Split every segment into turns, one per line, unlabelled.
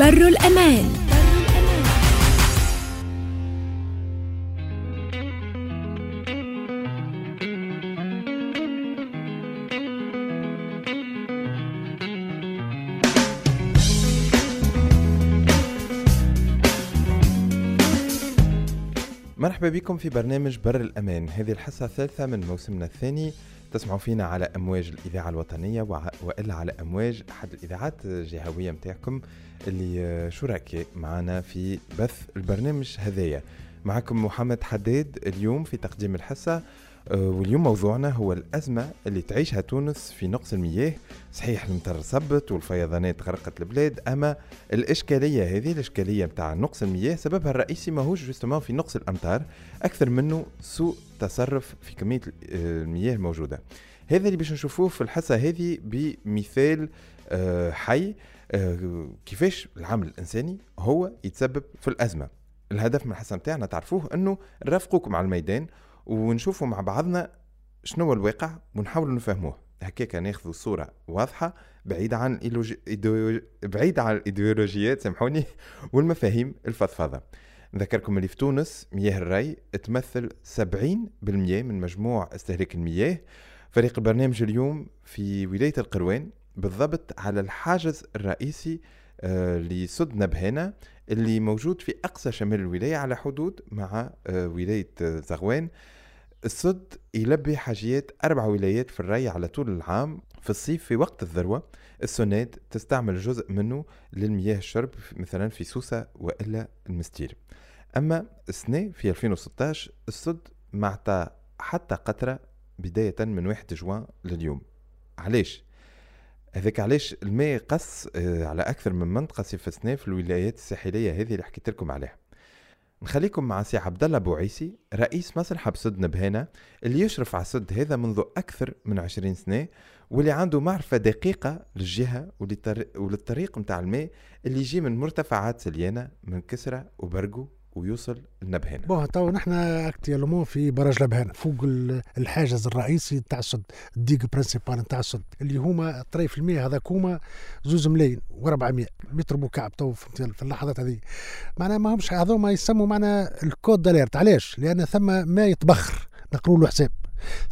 بر الأمان.
مرحبا بكم في برنامج بر الأمان. هذه الحصة الثالثة من موسمنا الثاني. تسمعوا فينا على أمواج الإذاعة الوطنية وإلا على أمواج أحد الإذاعات الجهوية متاعكم اللي شركاء معنا في بث البرنامج هذايا؟ معكم محمد حداد اليوم في تقديم الحصة. آه، واليوم موضوعنا هو الأزمة اللي تعيشها تونس في نقص المياه. صحيح المطر صبت والفيضانات غرقت البلاد أما الإشكالية هذه الإشكالية متاع نقص المياه سببها الرئيسي ماهوش justement في نقص الأمطار أكثر منه سوء تصرف في كمية آه، المياه الموجودة. هذا اللي باش نشوفوه في الحصة هذه بمثال آه، حي. كيفاش العمل الإنساني هو يتسبب في الأزمة. الهدف من الحصة متاعنا تعرفوه أنه نرافقوكم على الميدان ونشوفوا مع بعضنا شنو الواقع ونحاولوا نفهموه. هكاك ناخذ صورة واضحة بعيدة عن. بعيدة عن الإيديولوجيات سامحوني والمفاهيم الفضفاضة. نذكركم اللي في تونس مياه الري تمثل 70% من مجموع استهلاك المياه. فريق البرنامج اليوم في ولاية القروان بالضبط على الحاجز الرئيسي آه، لسد نبهانة اللي موجود في أقصى شمال الولاية على حدود مع آه، ولاية آه، زغوان. السد يلبي حاجيات أربع ولايات في الري على طول العام. في الصيف في وقت الذروة السوناد تستعمل جزء منه للمياه الشرب مثلا في سوسة وإلا المستير. أما السنة في 2016 السد ما عطى حتى قطرة بداية من 1 جوان لليوم. علاش؟ هذاك علاش الماء قص آه، على أكثر من منطقة سنة في الولايات الساحلية هذه اللي حكيت لكم عليها. نخليكم مع سي عبد الله بوعيسي رئيس مصلحة بسد نبهانة اللي يشرف على السد هذا منذ أكثر من عشرين سنة واللي عنده معرفة دقيقة للجهة وللطريق متاع الماء اللي يجي من مرتفعات سليانة من كسرة وبرقو. ويوصل لنبهانة
bon تو نحن actuellement في برج لبهانة فوق الحاجز الرئيسي نتاع السد la digue principale نتاع السد اللي هما طريف المياه هذاك هما زوز ملايين و400 متر مكعب تو في اللحظات هذه معناها ما همش هذوما يسموا معنا ال cote d'alerte. علاش؟ لأن ثم ما يتبخر. نقولوا له حساب.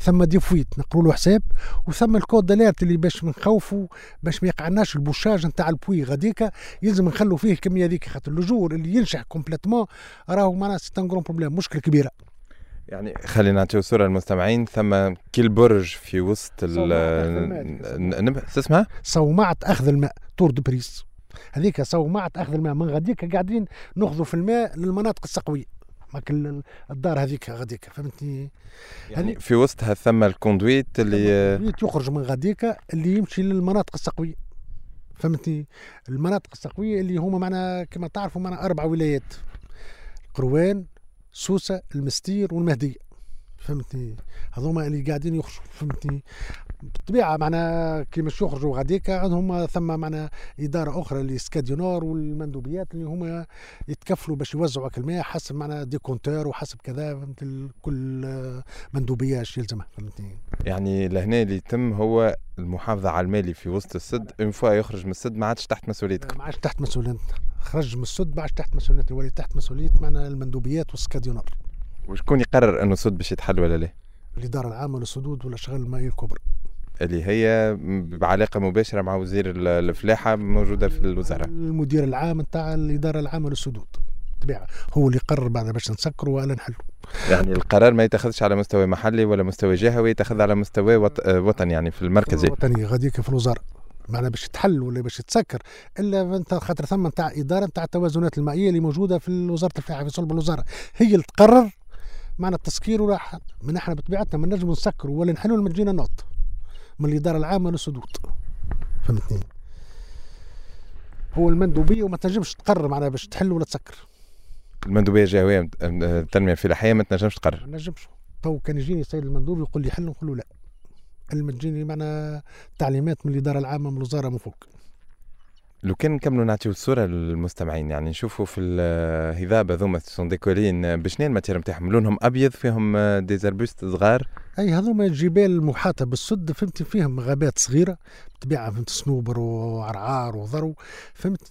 ثم des fuites نقولوا له حساب وثم ال cote d'alerte اللي باش نخوفوا باش ما يقعناش ال bouchage نتاع ال puits غاديكا يلزم نخلوا فيه الكمية هذيك خاطر le jour اللي ينشح complètement راهو معناها c'est un problème مشكلة كبيرة.
يعني خلينا نعطيو صورة للمستمعين ثم كل برج في وسط ال اسمها
صومعة أخذ الماء tour de prise هذيك صومعة أخذ الماء من غاديك قاعدين نأخذوا في الماء للمناطق السقوية. ماك الدار هذيك غاديك فهمتني؟
يعني في وسطها ثم ال conduite اللي
ال conduite يخرج من غاديك اللي يمشي للمناطق السقوية فهمتني؟ المناطق السقوية اللي هما معنا كما تعرفوا معنا أربع ولايات قروان سوسة المنستير والمهدية. فهمتني. هذوما اللي قاعدين يخرجوا فهمتني. بالطبيعة معنا كي مش يخرجوا غاديك عندهم ثم معنا إدارة أخرى اللي SECADENORD والمندوبيات اللي هما يتكفلوا باش يوزعوا الماء حسب معنا des compteurs وحسب كذا فهمت كل مندوبية إيش يلزمها فهمتني.
يعني لهنا اللي يتم هو المحافظة على الماء اللي في وسط السد. une fois يخرج من السد ما عادش تحت مسؤوليتكم.
ما عادش تحت مسؤوليتنا. خرج من السد ما عادش تحت مسؤوليتنا. ولي تحت مسؤوليه معنا المندوبيات و SECADENORD
وشكون يقرر أنه السد باش يتحل ولا لا؟
الإدارة العامة للسدود والأشغال المائية الكبرى.
اللي هي بعلاقة مباشرة مع وزير الفلاحة موجودة في الوزاره
المدير العام نتاع الإدارة العامة للسدود طبيعه هو اللي يقرر بعد باش نسكروا ولا نحلوا.
يعني القرار ما يتخذش على مستوى محلي ولا مستوى جهوي يتخذ على مستوى وط... وطني يعني في المركزي.
وطني غاديك في الوزاره معناها باش تحل ولا باش تسكر إلا أنت خاطر ثم نتاع إدارة نتاع التوازنات المائية اللي موجودة في وزارة الفلاحة في صلب الوزاره هي اللي تقرر معنى التسكير ولا من إحنا بطبيعتنا ما نجم نسكروا ولا نحلوا لما تجينا نوت من الإدارة العامة للسدود فهمتني؟ هو المندوبية وما تنجمش تقرر معناها باش تحل ولا تسكر
المندوبية الجهوية التنمية الفلاحية ما تنجمش تقرر.
ما نجمش تو كان يجيني السيد المندوب يقول لي حل نقول له لا. لما تجيني معنا تعليمات من الإدارة العامة من الوزارة من فوق.
لو كان نكملوا نعطيو الصورة للمستمعين يعني نشوفوا في الهضاب هذوما سون ديكولين بشنين الماتير نتاعهم لونهم أبيض فيهم ديزربوست صغار.
أي هذوما الجبال المحاطة بالسد فهمتي؟ فيهم غابات صغيرة بطبيعة فهمت؟ صنوبر وعرعار وذرو فهمت؟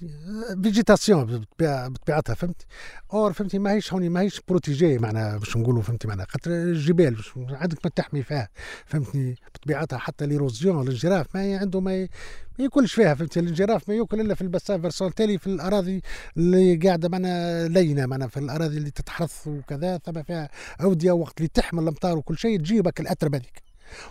فيجيتاسيون بطبيعتها فهمت أور فهمتي؟ ماهيش هوني ماهيش بروتيجي معنا باش نقولوا فهمتي؟ معنا خاطر الجبال عندك ما تحمي فيها فهمتني؟ بطبيعتها حتى ليروزيون الجراف ما عنده ما ما ياكلش فيها فهمتي؟ الجراف ما ياكل إلا في البسان فيرسون تالي في الأراضي اللي قاعدة معنا لينة معنا في الأراضي اللي تتحرث وكذا ثم فيها oued وقت اللي تحمل الأمطار وكل شيء تجيبك الاتربه هذيك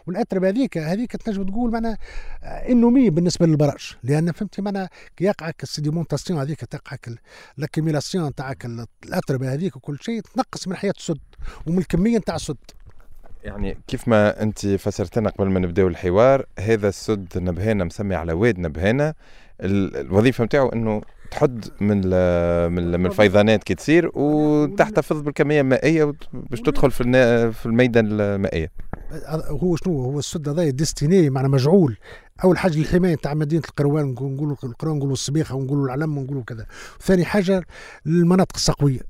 والاتربه هذيك هذيك تنجم تقول معنا ennemi بالنسبة لل barrage لأن فهمتي معنا كي يقعك ال sédimentation هذيك تقعك l'accumulation تاعك الاتربه هذيك وكل شيء تنقص من حياة السد ومن الكمية نتاع السد.
يعني كيف ما أنت فسرت لنا قبل ما نبداو الحوار هذا السد نبهانه مسمي على واد نبهانه الوظيفة نتاعو إنه تحد من من الفيضانات كي تصير وتحتفظ بالكمية المائية باش تدخل في في الميدان المائية.
هو شنو؟ هو السد هذا destiné معنا مجعول. أول حاجة للحمايه تاع مدينة القروان نقولوا القروان نقولوا الصبيخه ونقولوا العلم ونقولوا كذا. ثاني حاجة للمناطق السقوية.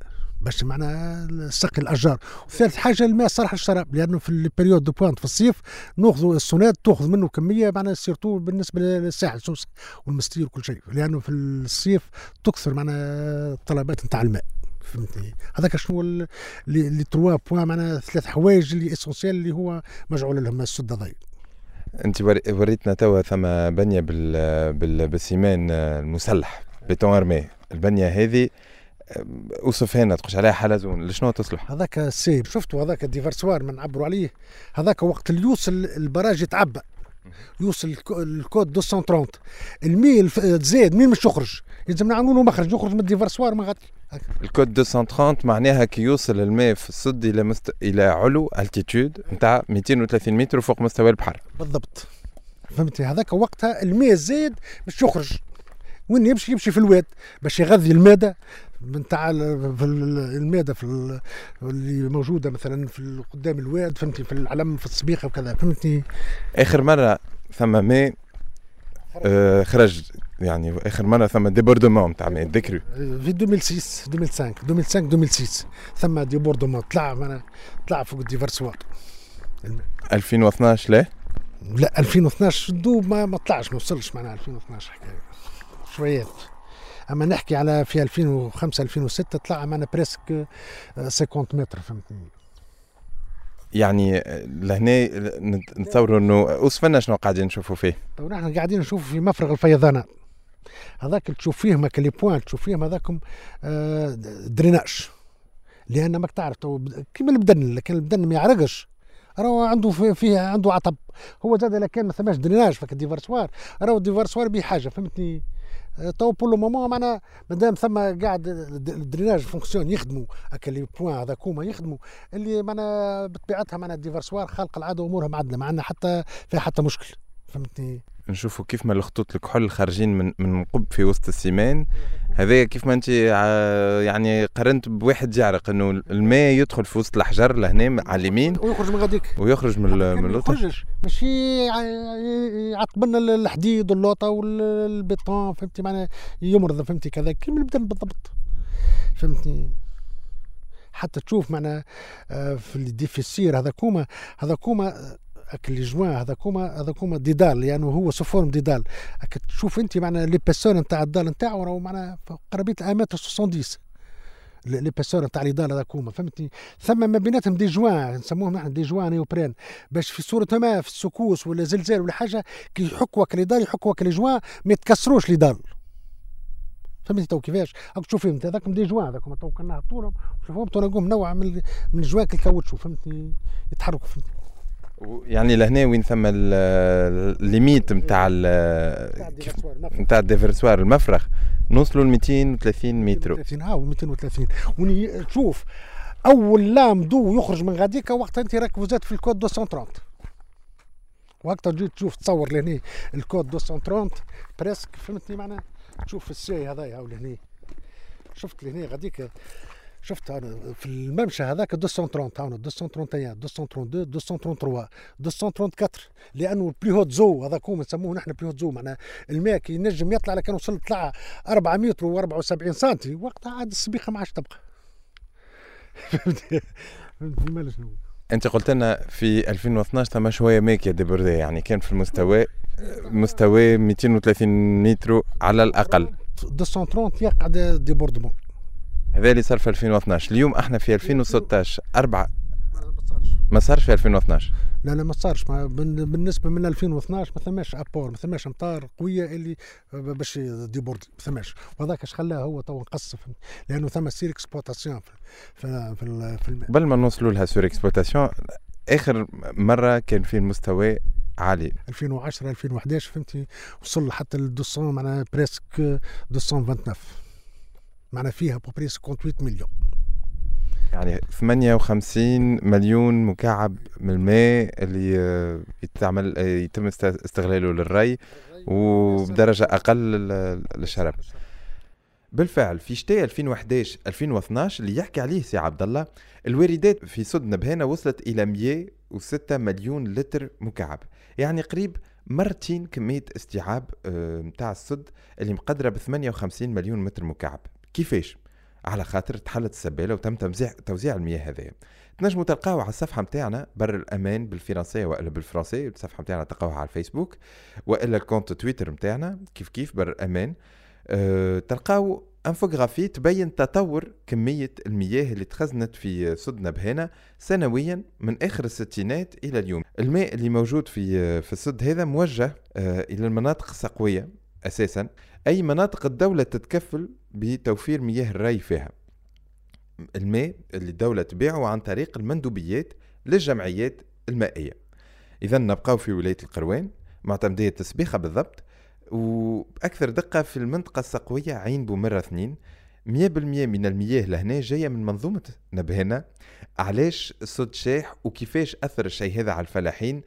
باش معنا سقي الأشجار. وثالث حاجة الماء صالح للشراب لأنه في ال période de pointe في الصيف ناخذوا ال SONEDE تاخذ منه كمية معنا surtout بالنسبة للساحل سوس والمنستير وكل شيء. لأنه في الصيف تكثر معنا الطلبات نتاع الماء فهمتني؟ هذاك شنو اللي trois points معنا ثلاث حوايج اللي essentiels اللي هو مجعول لهم السد ضي
أنت وريتنا توا ثم بنية بالسيمان المسلح béton armé. البنية هذه اوصف هنا تقولش عليها حلزون لشنو تصلح؟
هذاك السيب شفتوا هذاك ال déversoir ما نعبروا عليه؟ هذاك وقت اللي يوصل ال barrage يتعبى يوصل ال cote 230 الما اللي تزاد مين مش يخرج. لازم نعملوا له مخرج يخرج من ال déversoir ما غادي.
ال cote 230 معناها كي يوصل الماء في السد إلى مست... إلى علو altitude نتاع 230 متر فوق مستوى البحر.
بالضبط. فهمتي؟ هذاك وقتها الماء زاد باش يخرج. وين يمشي؟ يمشي في الواد باش يغذي المادة. تاع في الماده في اللي موجودة مثلا في قدام الواد فهمتي في العلم في الصبيخه وكذا فهمتني؟
آخر مرة ثم ماء آه خرج يعني آخر مرة ثم débordement نتاع ماء ذكري
في 2006 2005 2005 2006 ثم débordement طلع طلع فوق ال déversoir
2012 لا؟
لا 2012 doub ما, ما طلعش ما وصلش معناها 2012 حكاية. شويات أما نحكي على في 2005 2006 طلع معنا presque 50 متر فهمتني.
يعني لهنا نتصوروا إنه اوصفنا شنو قاعدين نشوفوا فيه؟
تو نحن قاعدين نشوفوا في مفرغ الفيضانات. هذاك تشوف فيهم les points تشوف فيهم هذاكم آه، drainage. لأن ماك تعرف تو كيما البدن لكن البدن ما يعرقش. راهو عنده فيه عنده عطب. هو زاد لكان ما ثماش drainage فك ال déversoir. راهو ال déversoir بحاجه فهمتني؟ تو pour le moment معنا مادام ثم قاعد ال drainage fonctionne يخدموا هكا les points هذاك هما يخدموا اللي معنا بطبيعتها معنا déversoir خلق العادة امورها معدله ما عندنا حتى فيها حتى مشكل فهمتني؟
نشوفوا كيف ما الخطوط الكحول خارجين من من قب في وسط ال ciment. هذا كيف ما انت يعني قرنت بواحد يعرق إنه الماء يدخل في وسط الأحجار لهنا على اليمين.
ويخرج من غاديك.
ويخرج من من اللوطه
يخرجش. ماشي يعقب لنا الحديد واللوطة والبيطون فهمتي؟ معناها يمرض فهمتي؟ كذا كيما البدن بالضبط. فهمتني؟ حتى تشوف معنا آه، في ال déversoir هذاكوما هذاكوما les joints هذاكوما هذاكوما des dalles يعني هو sous forme de dalles. تشوف أنت معنا l'épaisseur نتاع ال dalle نتاعو راهو معنا قرابة المتر 70 l'épaisseur نتاع les dalles هذاكوما فهمتني؟ ثم ما بيناتهم des joints نسموهم نحن des joints néoprène باش في صورة ما في ال secousse ولا زلزال ولا حاجة كي يحكوا les dalles يحكوا les joints ما يتكسروش les dalles. فهمتي تو كيفاش؟ راك تشوف فيهم هذاك des joints هذاك تو كنا نهبطوا شوفهم تو نوع من من ال joint كال caoutchouc فهمتني؟ يتحركوا فهمتي
يعني لهنا وين ثم ال limite نتاع نتاع ال déversoir المفرغ نوصلوا ل 230 متر.
230 آه 230 وني تشوف أول lame d'eau يخرج من غاديكا وقت أنت راك وزات في ال cote 230 وقتها تجي تشوف تصور لهنا ال cote 230 presque فهمتني معناها؟ تشوف ال seuil هذايا لهنا شفت لهنا غاديك شفت أنا في الممشى هذاك 230 هاونا 231 232 233 234 لأنه ال plus hautes eaux هذاك هو نسموه نحن plus hautes eaux معناها الماء كي ينجم يطلع لكن وصل طلع 4 متر و74 سم وقتها عاد السبيخة ما عادش تبقى. فهمتي فهمتي شنو
أنت قلت لنا في 2012 ثم شوية ماء qui a débordé يعني كان في المستوى مستوى 230 متر على الأقل.
230 يقعد débordement.
هذا اللي صار في 2012 اليوم إحنا في 2016 أربعة. ما صارش في 2012
لا لا ما صارش. ما بالنسبة من 2012 ما ثماش apport ما ثماش امطار قوية اللي باش déborde ما ثماش. وهذاك اش خلاه هو تو نقص لأنه ثم surexploitation في في, في الماء
قبل ما نوصلوا لها surexploitation آخر مرة كان في المستوى عالي.
2010 2011 فهمتي؟ وصل حتى ل 200 معناها presque 229 معناها فيها à peu près 58 مليون
يعني 58 مليون مكعب من الماء اللي يتعمل يتم استغلاله للري وبدرجة أقل للشرب. بالفعل في شتاء 2011 2012 اللي يحكي عليه سي عبد الله الواردات في سد نبهانة وصلت إلى 106 مليون لتر مكعب. يعني قريب مرتين كمية استيعاب نتاع السد اللي مقدرة ب 58 مليون متر مكعب. كيفاش؟ على خاطر تحلت السبالة وتم توزيع توزيع المياه هذه تنجموا تلقاوها على الصفحة نتاعنا بر الأمان بالفرنسية وإلا بالفرنسي الصفحة نتاعنا تلقاوها على الفيسبوك وإلا ال compte Twitter نتاعنا كيف كيف بر الأمان. أه تلقاو infographie تبين تطور كمية المياه اللي تخزنت في سد نبهانة سنويا من آخر الستينات إلى اليوم. الماء اللي موجود في في السد هذا موجه أه إلى المناطق السقوية. أساسا أي مناطق الدولة تتكفل بتوفير مياه الري فيها. الماء اللي الدولة تبيعه عن طريق المندوبيات للجمعيات المائية. إذا نبقاو في ولاية القروان معتمدية تسبيخة بالضبط وبأكثر دقة في المنطقة السقوية عين بومرة اثنين. مية بالمية من المياه لهنا جاية من منظومة نبهنا. علاش الصد شاح وكيفاش أثر الشيء هذا على الفلاحين؟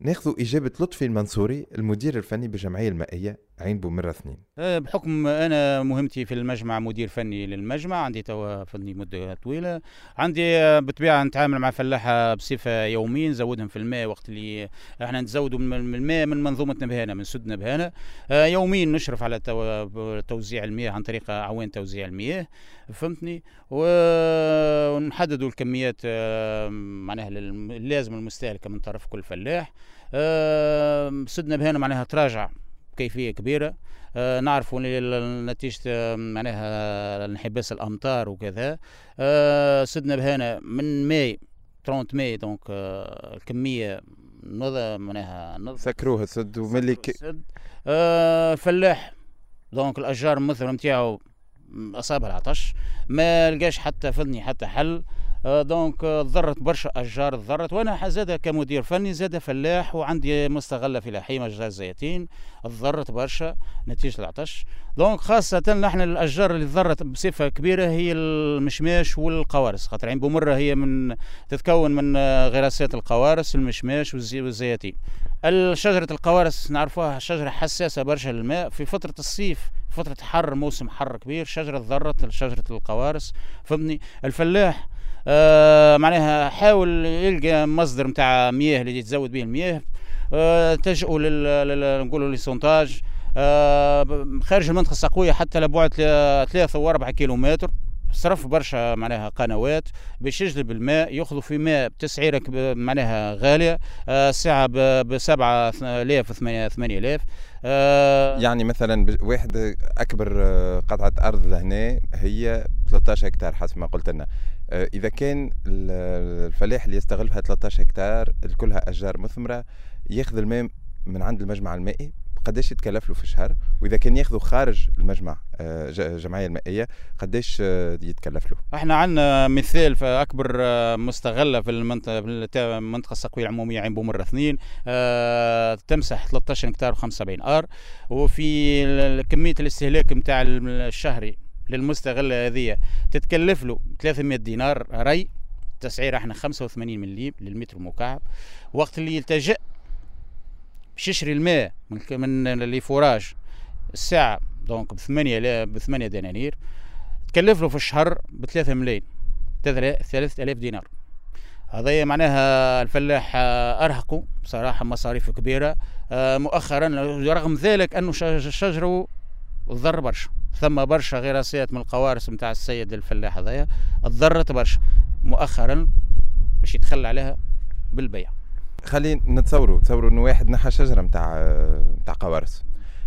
ناخذ إجابة لطفي المنصوري المدير الفني بالجمعية المائية. عين بومرة اثنين.
أه، بحكم أنا مهمتي في المجمع مدير فني للمجمع عندي توا فني مدة طويلة. عندي أه، بالطبيعة نتعامل مع فلاحة بصفة يوميا نزودهم في الماء وقت اللي إحنا نزودوا من الماء من منظومة نبهانة من سد نبهانة أه، يوميا نشرف على توزيع المياه عن طريق أعوان توزيع المياه فهمتني؟ ونحددوا الكميات معناها اللازم المستهلكة من طرف كل فلاح. سد نبهانة معناها تراجع. كيفية كبيرة. آه نعرفوا نتيجة معناها انحباس الأمطار وكذا. آه سدنا بهنا من ماي 30 ماي donc آه الكمية نض معناها
سكروها السد وملي
آه فلاح donc الأشجار المثمره نتاعو أصابها العطش. ما لقاش حتى فضني حتى حل. آه، donc تضرت برشا أشجار تضرت وأنا زاد كمدير فني زاد فلاح وعندي مستغلة أشجار الزيتين تضرت برشا نتيجة العطش. دونك خاصة نحن الأشجار اللي تضرت بصفة كبيرة هي المشماش والقوارص خاطر عين بمرة هي من تتكون من غراسات القوارص المشماش والزيتين شجرة القوارص نعرفوها شجرة حساسة برشا للماء. في فترة الصيف فترة حر موسم حر كبير شجرة ضرت شجرة القوارص فهمني الفلاح آه معناها حاول يلقى مصدر نتاع مياه اللي يتزود به المياه آه تلجؤوا نقولوا للسونتاج آه خارج المنطقة السقويه حتى لبعد ثلاثة وأربعة كيلومتر صرف برشا معناها قنوات باش يجلب الماء يأخذوا في ماء بتسعيرة معناها غالية آه الساعة ب 7000 8000
آه. يعني مثلا واحد أكبر آه، قطعة أرض لهنا هي 13 هكتار حسب ما قلت لنا. آه إذا كان الفلاح اللي يستغلها 13 هكتار كلها أشجار مثمرة ياخذ الماء من عند المجمع المائي قداش يتكلف له في الشهر؟ وإذا كان ياخذه خارج المجمع الجمعية آه، المائية قداش آه، يتكلف له؟
إحنا عندنا مثال في أكبر آه، مستغلة في المنطقة المنطقة السقوية العمومية عين بومره اثنين تمسح 13 هكتار و75 أر. وفي كمية الاستهلاك نتاع الشهري للمستغلة هذه. تتكلف له 300 دينار ري تسعير إحنا 85 مليم للمتر مكعب. وقت اللي يلتجئ باش يشري الماء من من les forages الساعة donc بثمانية بثمانية دنانير تكلف له في الشهر بثلاثة ملايين ثلاثة آلاف دينار. هذا معناها الفلاح أرهقوا بصراحة مصاريف كبيرة. آه، مؤخرا رغم ذلك أنه شجره ضر برشا. ثم برشا غراسات من القوارص نتاع السيد الفلاح هذايا تضرت برشا مؤخرا باش يتخلى عليها بالبيع.
خلينا نتصوروا تصوروا إنه واحد نحى شجرة نتاع نتاع قوارص.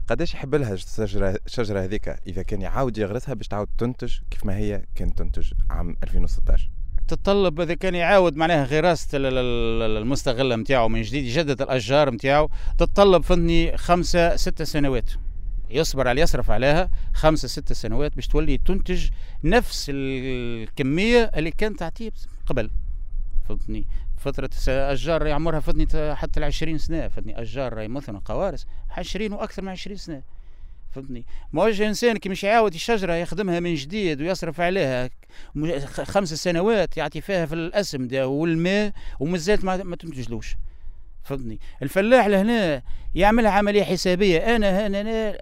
قداش يحب لها الشجرة الشجرة هذيك إذا كان يعاود يغرسها باش تعاود تنتج كيف ما هي كانت تنتج عام 2016
تتطلب إذا كان يعاود معناها غراسة المستغلة نتاعو من جديد يجدد الأشجار نتاعو تتطلب فني خمسة ستة سنوات. يصبر على يصرف عليها خمسة ستة سنوات باش تولي تنتج نفس الكمية اللي كانت تعطيه قبل. فهمتني؟ فترة أشجار يعمرها فهمتني حتى العشرين سنة فهمتني أشجار مثلا قوارص عشرين وأكثر من عشرين سنة. فهمتني؟ ما وجه إنسان كي مش يعاود الشجره يخدمها من جديد ويصرف عليها خمس سنوات يعطي فيها في الأسم ده والماء ومازالت ما, ما تنتجلوش. فهمتني الفلاح لهنا يعملها عملية حسابية. أنا هنا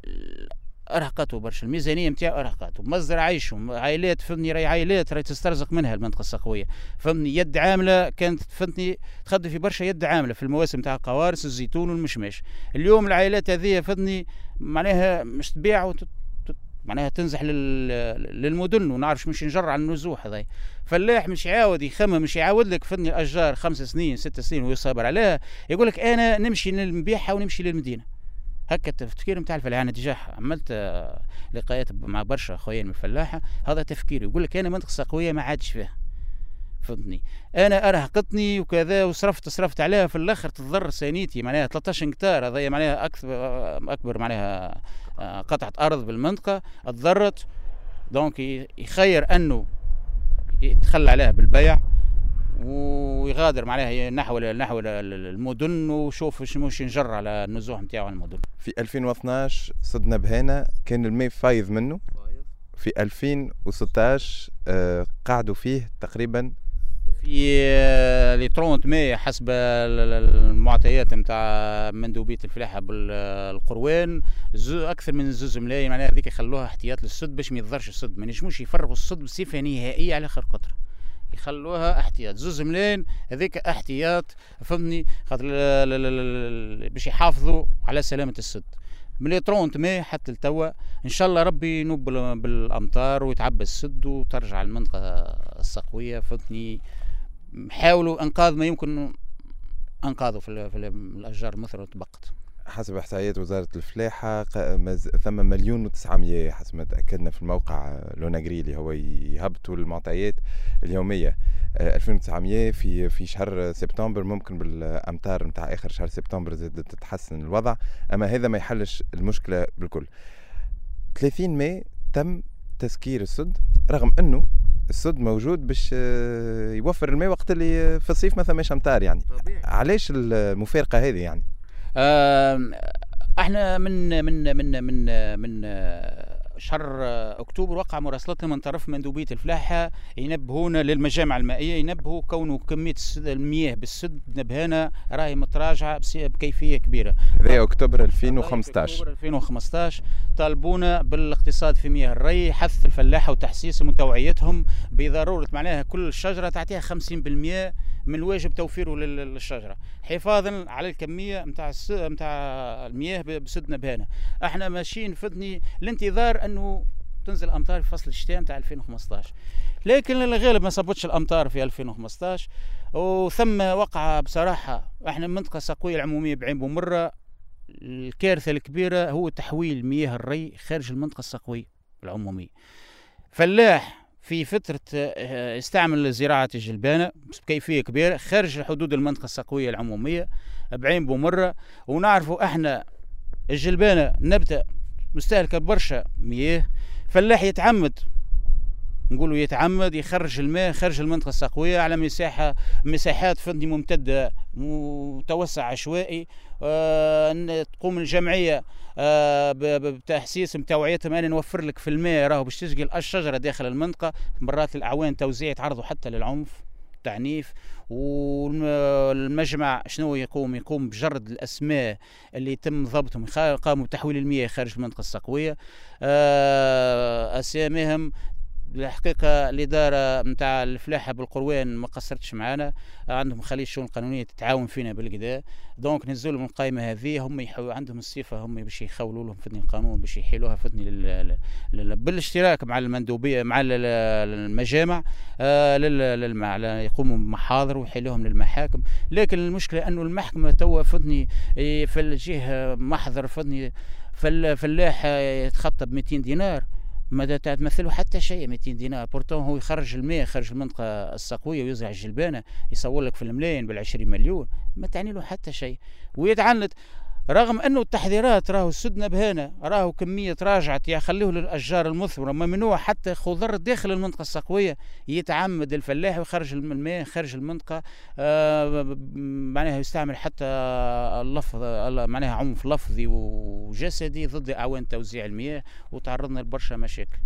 أرهقته برشا. الميزانية نتاعو أرهقته. مصدر عيشهم عائلات فهمني راهي عائلات راهي تسترزق منها المنطقة الصقويه فهمني يد عاملة كانت فهمتني تخدم في برشا يد عاملة في المواسم تاع القوارص الزيتون والمشماش اليوم العائلات هذه فهمني معناها مش تبيع. معناها تنزح للمدن ونعرفش مش نجر على النزوح هذا فلاح مش يعاود يخمم مش يعاود لك فني الأشجار خمس سنين ست سنين ويصبر عليها يقول لك أنا نمشي نبيعها ونمشي للمدينة. هكا التفكير نتاع الفلاحة أنا déjà عملت آه، لقاءات مع برشا خويا من الفلاحة هذا تفكيري. يقول لك أنا منطقة سقوية ما عادش فيها. فهمتني. أنا ارهقتني وكذا وصرفت صرفت عليها في الأخر تضر سانيتي معناها 13 هكتار هذا معناها أكثر أكبر معناها آه، قطعة أرض بالمنطقة تضرت. donc يخير أنه يتخلى عليها بالبيع ويغادر معناها نحو نحو المدن وشوف مش نجر على النزوح نتاعو على المدن.
في 2012 صدنا بهنا كان الماء فايض منه. في 2016 آه، قعدوا فيه تقريبا
في لي 30 ماي حسب المعطيات نتاع مندوبية الفلاحة بالقروان أكثر من زوز ملايين معناها هذيك يخلوها احتياط للسد باش ما يضرش السد ما نجموش يفرغوا السد بصفة نهائية على آخر قطرة. يخلوها احتياط. زوز ملايين هذيك احتياط فهمني خاطر باش يحافظوا على سلامة السد من لي 30 ماي حتى لتوا إن شاء الله ربي ينوب بالأمطار ويتعبى السد وترجع المنطقة الصقويه فهمتني؟ حاولوا إنقاذ ما يمكن إنقاذه في, في الأشجار مثلا تبقت
حسب إحصائيات وزارة الفلاحة ثم مليون وتسعمية حسب ما تأكدنا في الموقع لوناجري اللي هو يهبطوا المعطيات اليومية. 2900 آه، في في شهر سبتمبر ممكن بالامطار نتاع آخر شهر سبتمبر زاد تتحسن الوضع أما هذا ما يحلش المشكلة بالكل. 30 ماي تم تسكير السد رغم إنه السد موجود باش آه، يوفر الماء وقت اللي في الصيف ما ثماش امطار يعني طبيعي. علاش المفارقة هذه يعني
إحنا من من من من من شهر أكتوبر وقع مراسلتنا من طرف مندوبية الفلاحه ينبهونا للمجامع المائية ينبهوا كونه كمية المياه بالسد نبهانا. راهي متراجعه بكيفيه كبيرة.
هذا أكتوبر 2015
أكتوبر 2015 طالبونا بالإقتصاد في مياه الري حث الفلاحه وتحسيسهم وتوعيتهم بضرورة معناها كل شجرة تعطيها 50% من الواجب توفيره للشجرة. حفاظا على الكمية نتاع نتاع المياه بسد نبهانه إحنا ماشيين فدني لانتظار انه تنزل امطار في فصل الشتاء نتاع 2015 لكن الغالب ما صبتش الامطار في 2015 وثم وقع بصراحة إحنا منطقة سقويه العمومية بعين بومرة. الكارثة الكبيرة هو تحويل مياه الري خارج المنطقة السقويه العمومية. فلاح في فترة استعمل آه، زراعة الجلبانة بكيفية كبيرة خارج حدود المنطقة السقوية العمومية بعين بومرة. ونعرفوا إحنا الجلبانة نبتة مستهلكة برشا مياه فلاح يتعمد نقولوا يتعمد يخرج الماء خارج المنطقة السقوية على مساحة مساحات فندي ممتدة متوسع عشوائي. أه تقوم الجمعية أه بتحسيس توعيتهم أنا نوفر لك في الماء راهو باش تسقي الشجرة داخل المنطقة. مرات الأعوان توزيع يتعرضوا حتى للعنف تعنيف. والمجمع شنو يقوم؟ يقوم بجرد الأسماء اللي يتم ضبطهم قاموا بتحويل المياه خارج المنطقة السقويه آه، أساميهم الحقيقة الإدارة نتاع الفلاحه بالقروان ما قصرتش معنا عندهم خليه الشؤون القانونية تتعاون فينا بالكدا دونك نزلوا من القائمة هذه هم يحو عندهم الصفة هم باش يخولوا لهم فدني القانون باش يحيلوها فدني لل... لل... بالاشتراك مع المندوبية مع المجامع آه لل... يقوموا بمحاضر ويحيلوهم للمحاكم. لكن المشكلة أنه المحكمة توا فدني في الجهة محضر فدني فلاح يتخطى ب 200 دينار. ما تمثله حتى شيء 200 دينار. بورتون هو يخرج الماء يخرج المنطقة السقوية ويزرع الجلبانة يصور لك في الملايين بال 20 مليون. ما تعني له حتى شيء. ويتعنت. رغم أنه التحذيرات راهو سدنا بهنا راهو كمية راجعت يا خليه للأشجار المثمرة ممنوع حتى خضر داخل المنطقة السقوية يتعمد الفلاح ويخرج الماء خارج المنطقة آه معناها يستعمل حتى اللفظ معناها عنف لفظي وجسدي ضد أعوان توزيع المياه وتعرضنا لبرشا مشاكل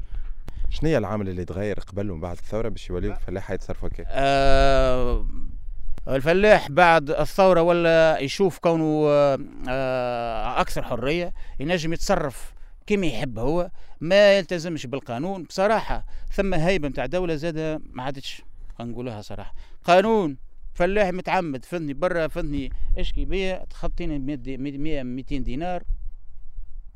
شنو هي العامل اللي تغير قبل ومن بعد الثورة باش يوليو الفلاح يتصرفوا كيف؟
آه الفلاح بعد الثورة ولا يشوف كونه آه، أكثر حرية ينجم يتصرف كما يحب هو ما يلتزمش بالقانون. بصراحة ثم هيبة متاع دولة زادة ما عادتش نقولها صراحة. قانون فلاح متعمد فندني برا فندني اشكي بيا تخطيني 100 200 دينار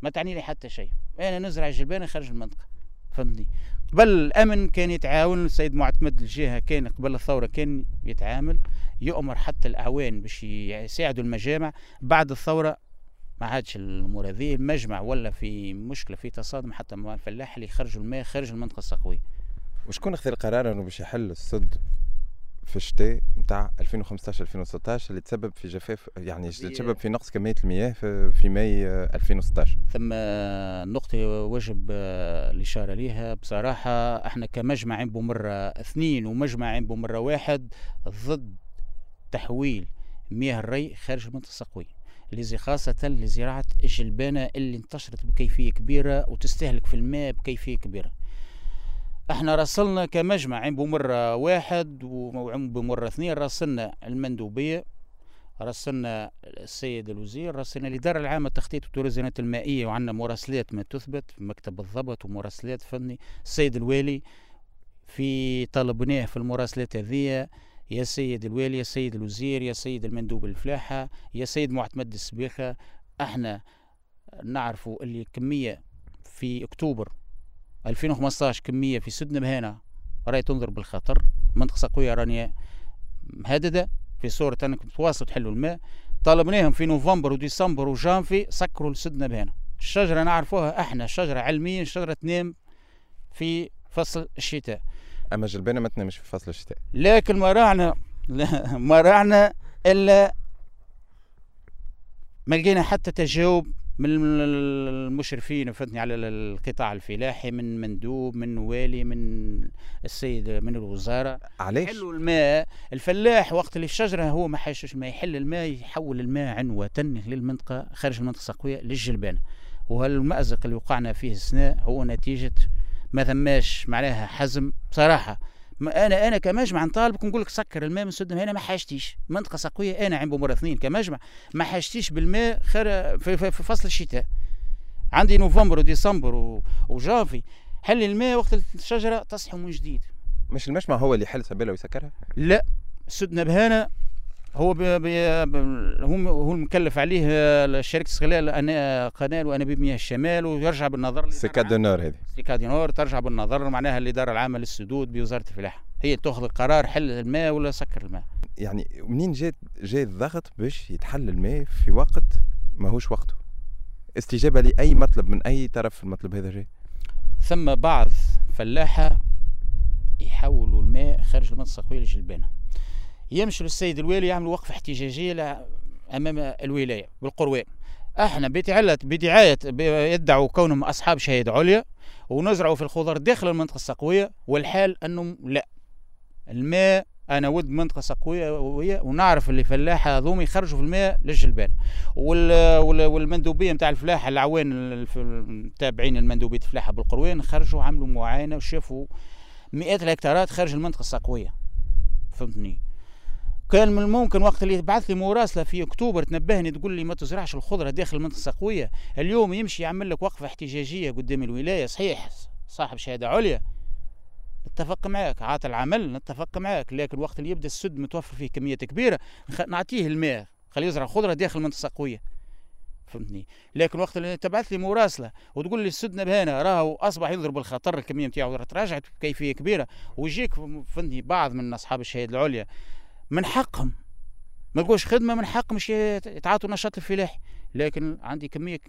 ما تعني لي حتى شيء. أنا نزرع جلبانه خارج المنطقة فهمتني قبل الأمن كان يتعاون السيد معتمد الجهة كان قبل الثورة كان يتعامل. يؤمر حتى الاعوان باش يساعدوا المجامع بعد الثورة. ما عادش الأمور هذه المجمع ولا في مشكلة في تصادم حتى مع الفلاح اللي يخرجوا الماء خارج المنطقة السقوية.
وشكون أخذ القرار إنه باش يحل السد في الشتاء نتاع 2015 2016 اللي تسبب في جفاف يعني تسبب في نقص كمية المياه في, في ماي 2016
ثم نقطة وجب الإشارة ليها. بصراحة إحنا كمجمع عين بومرة اثنين ومجمع عين بومرة واحد ضد تحويل مياه الري خارج المنطقة السقوية لزي خاصة لزراعة الجلبانة اللي انتشرت بكيفية كبيرة وتستهلك في الماء بكيفية كبيرة. إحنا راسلنا كمجمع عين بمرة واحد وعين بمرة اثنين راسلنا المندوبية راسلنا السيد الوزير راسلنا الإدارة العامة للتخطيط والتوازنات المائية وعندنا مراسلات ما تثبت في مكتب الضبط ومراسلات فني السيد الوالي في طلبناه في المراسلات هذه يا سيد الوالي يا سيد الوزير يا سيد المندوب الفلاحة يا سيد معتمد السبيخة إحنا نعرفوا اللي كمية في أكتوبر 2015 كمية في سدنا مهانة راهي تنظر بالخطر. منطقة سقوية رانية مهددة في صورة أنكم تواصلوا تحلوا الماء. طالبناهم في نوفمبر وديسمبر وجانفي سكروا لسدنا بهنا الشجرة نعرفوها إحنا شجرة علميا شجرة تنام في فصل الشتاء.
أما الجلبانه ما تنامش في فصل الشتاء.
لكن ما راعنا ما راعنا إلا ما لقينا حتى تجاوب من المشرفين فهمتني على القطاع الفلاحي من مندوب من والي من السيد من الوزارة.
علاش؟
حلوا الماء. الفلاح وقت اللي الشجره هو ما حيشش ما يحل الماء يحول الماء عنوة للمنطقة خارج المنطقة السقويه للجلبانه وهالمأزق اللي وقعنا فيه السنة هو نتيجة ما ثماش معناها حزم بصراحة. أنا أنا كمجمع نطالبك نقول لك سكر الماء من سدنا هنا ما حاجتيش. منطقة سقوية أنا عند بمره اثنين كمجمع ما حاجتيش بالماء خير في, في, في فصل الشتاء. عندي نوفمبر وديسمبر وجافي. حل الماء وقت الشجرة تصحى من جديد.
مش المجمع هو اللي يحل سبيلها ويسكرها؟
لا سدنا بهنا هو بي بي هو هو المكلف عليه شركه استغلال قناة وانابيب مياه الشمال ويرجع بالنظر
SECADENORD هذه.
SECADENORD ترجع بالنظر معناها الإدارة العامة للسدود بوزارة الفلاحة. هي تأخذ القرار حل الماء ولا سكر الماء.
يعني منين جات جاء الضغط باش يتحل الماء في وقت ماهوش وقته؟ استجابة لأي مطلب من أي طرف في المطلب هذا جاي
ثم بعض فلاحة يحولوا الماء خارج المنطقة السقويه للجلبانه يمشي للسيد الوالي يعمل وقفه احتجاجيه أمام الولاية بالقروان أحنا بتعلة بدعاية يدعوا كونهم أصحاب شهادة عليا ونزرعوا في الخضر داخل المنطقة السقوية والحال أنهم لا. الماء أنا ود منطقة سقوية ونعرف اللي فلاحه هذوما يخرجوا في الماء للجلبان. والمندوبية نتاع الفلاحة العوان التابعين المندوبية الفلاحة بالقروان خرجوا عملوا معاينة وشافوا مئات الهكتارات خارج المنطقة السقوية. فهمتني؟ كان من الممكن وقت اللي تبعث لي مراسلة في أكتوبر تنبهني تقول لي ما تزرعش الخضرة داخل المنطقة السقويه اليوم يمشي يعمل لك وقفة احتجاجية قدام الولاية. صحيح صاحب شهادة عليا. نتفق معك عات العمل نتفق معك لكن وقت اللي يبدأ السد متوفر فيه كميات كبيرة نعطيه الماء. خليه يزرع خضرة داخل منطقة قوية. فهمتني؟ لكن وقت اللي تبعث لي مراسلة وتقول لي السد نبهانا راهو أصبح يضرب الخطر الكمية نتاعو تراجعت بكيفيه كبيرة. ويجيك فهمتني بعض من أصحاب الشهادة العليا. من حقهم. ما تقولش خدمة من حق مش يتعاطوا نشاط الفلاحي لكن عندي كمية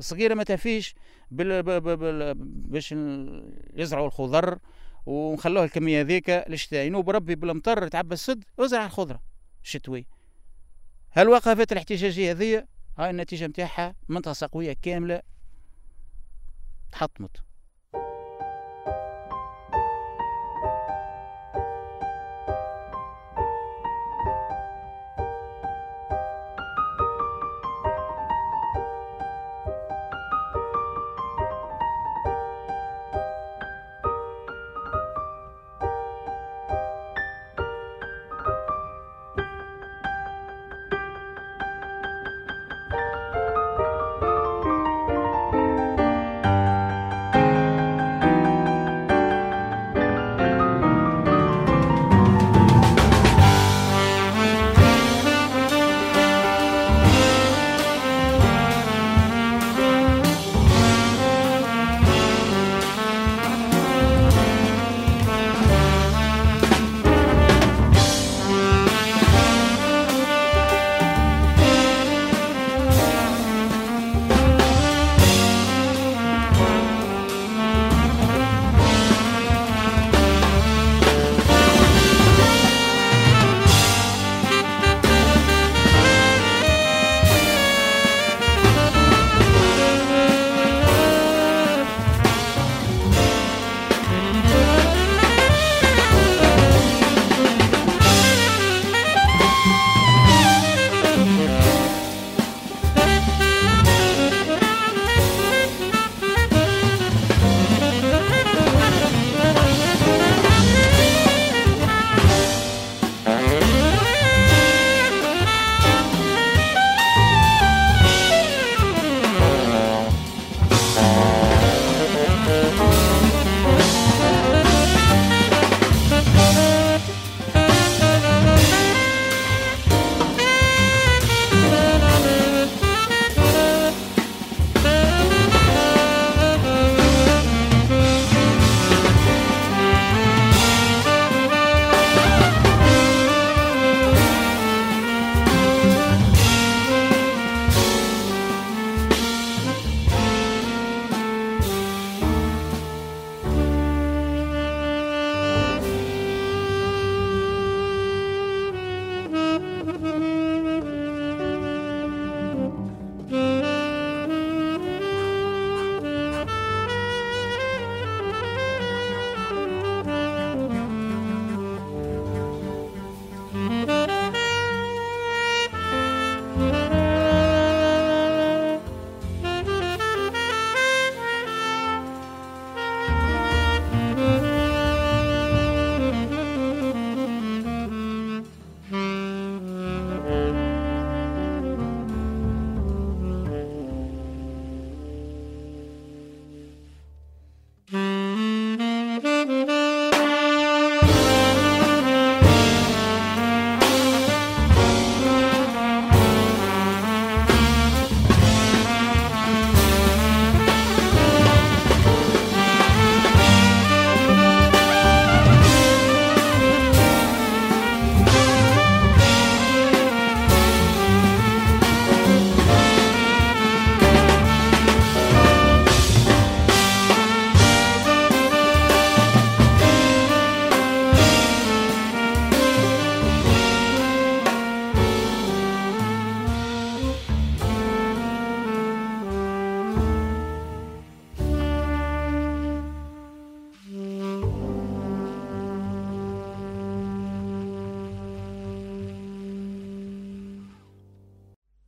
صغيرة ما تفيش باش يزرعوا الخضر ونخلوها الكمية هذيك للشتاء. ينوب ربي بالمطر تعبى السد وزرع الخضرة الشتوي هل وقفت الاحتجاجية هذه؟ هاي النتيجة نتاعها منطقة سقوية كاملة تحطمت.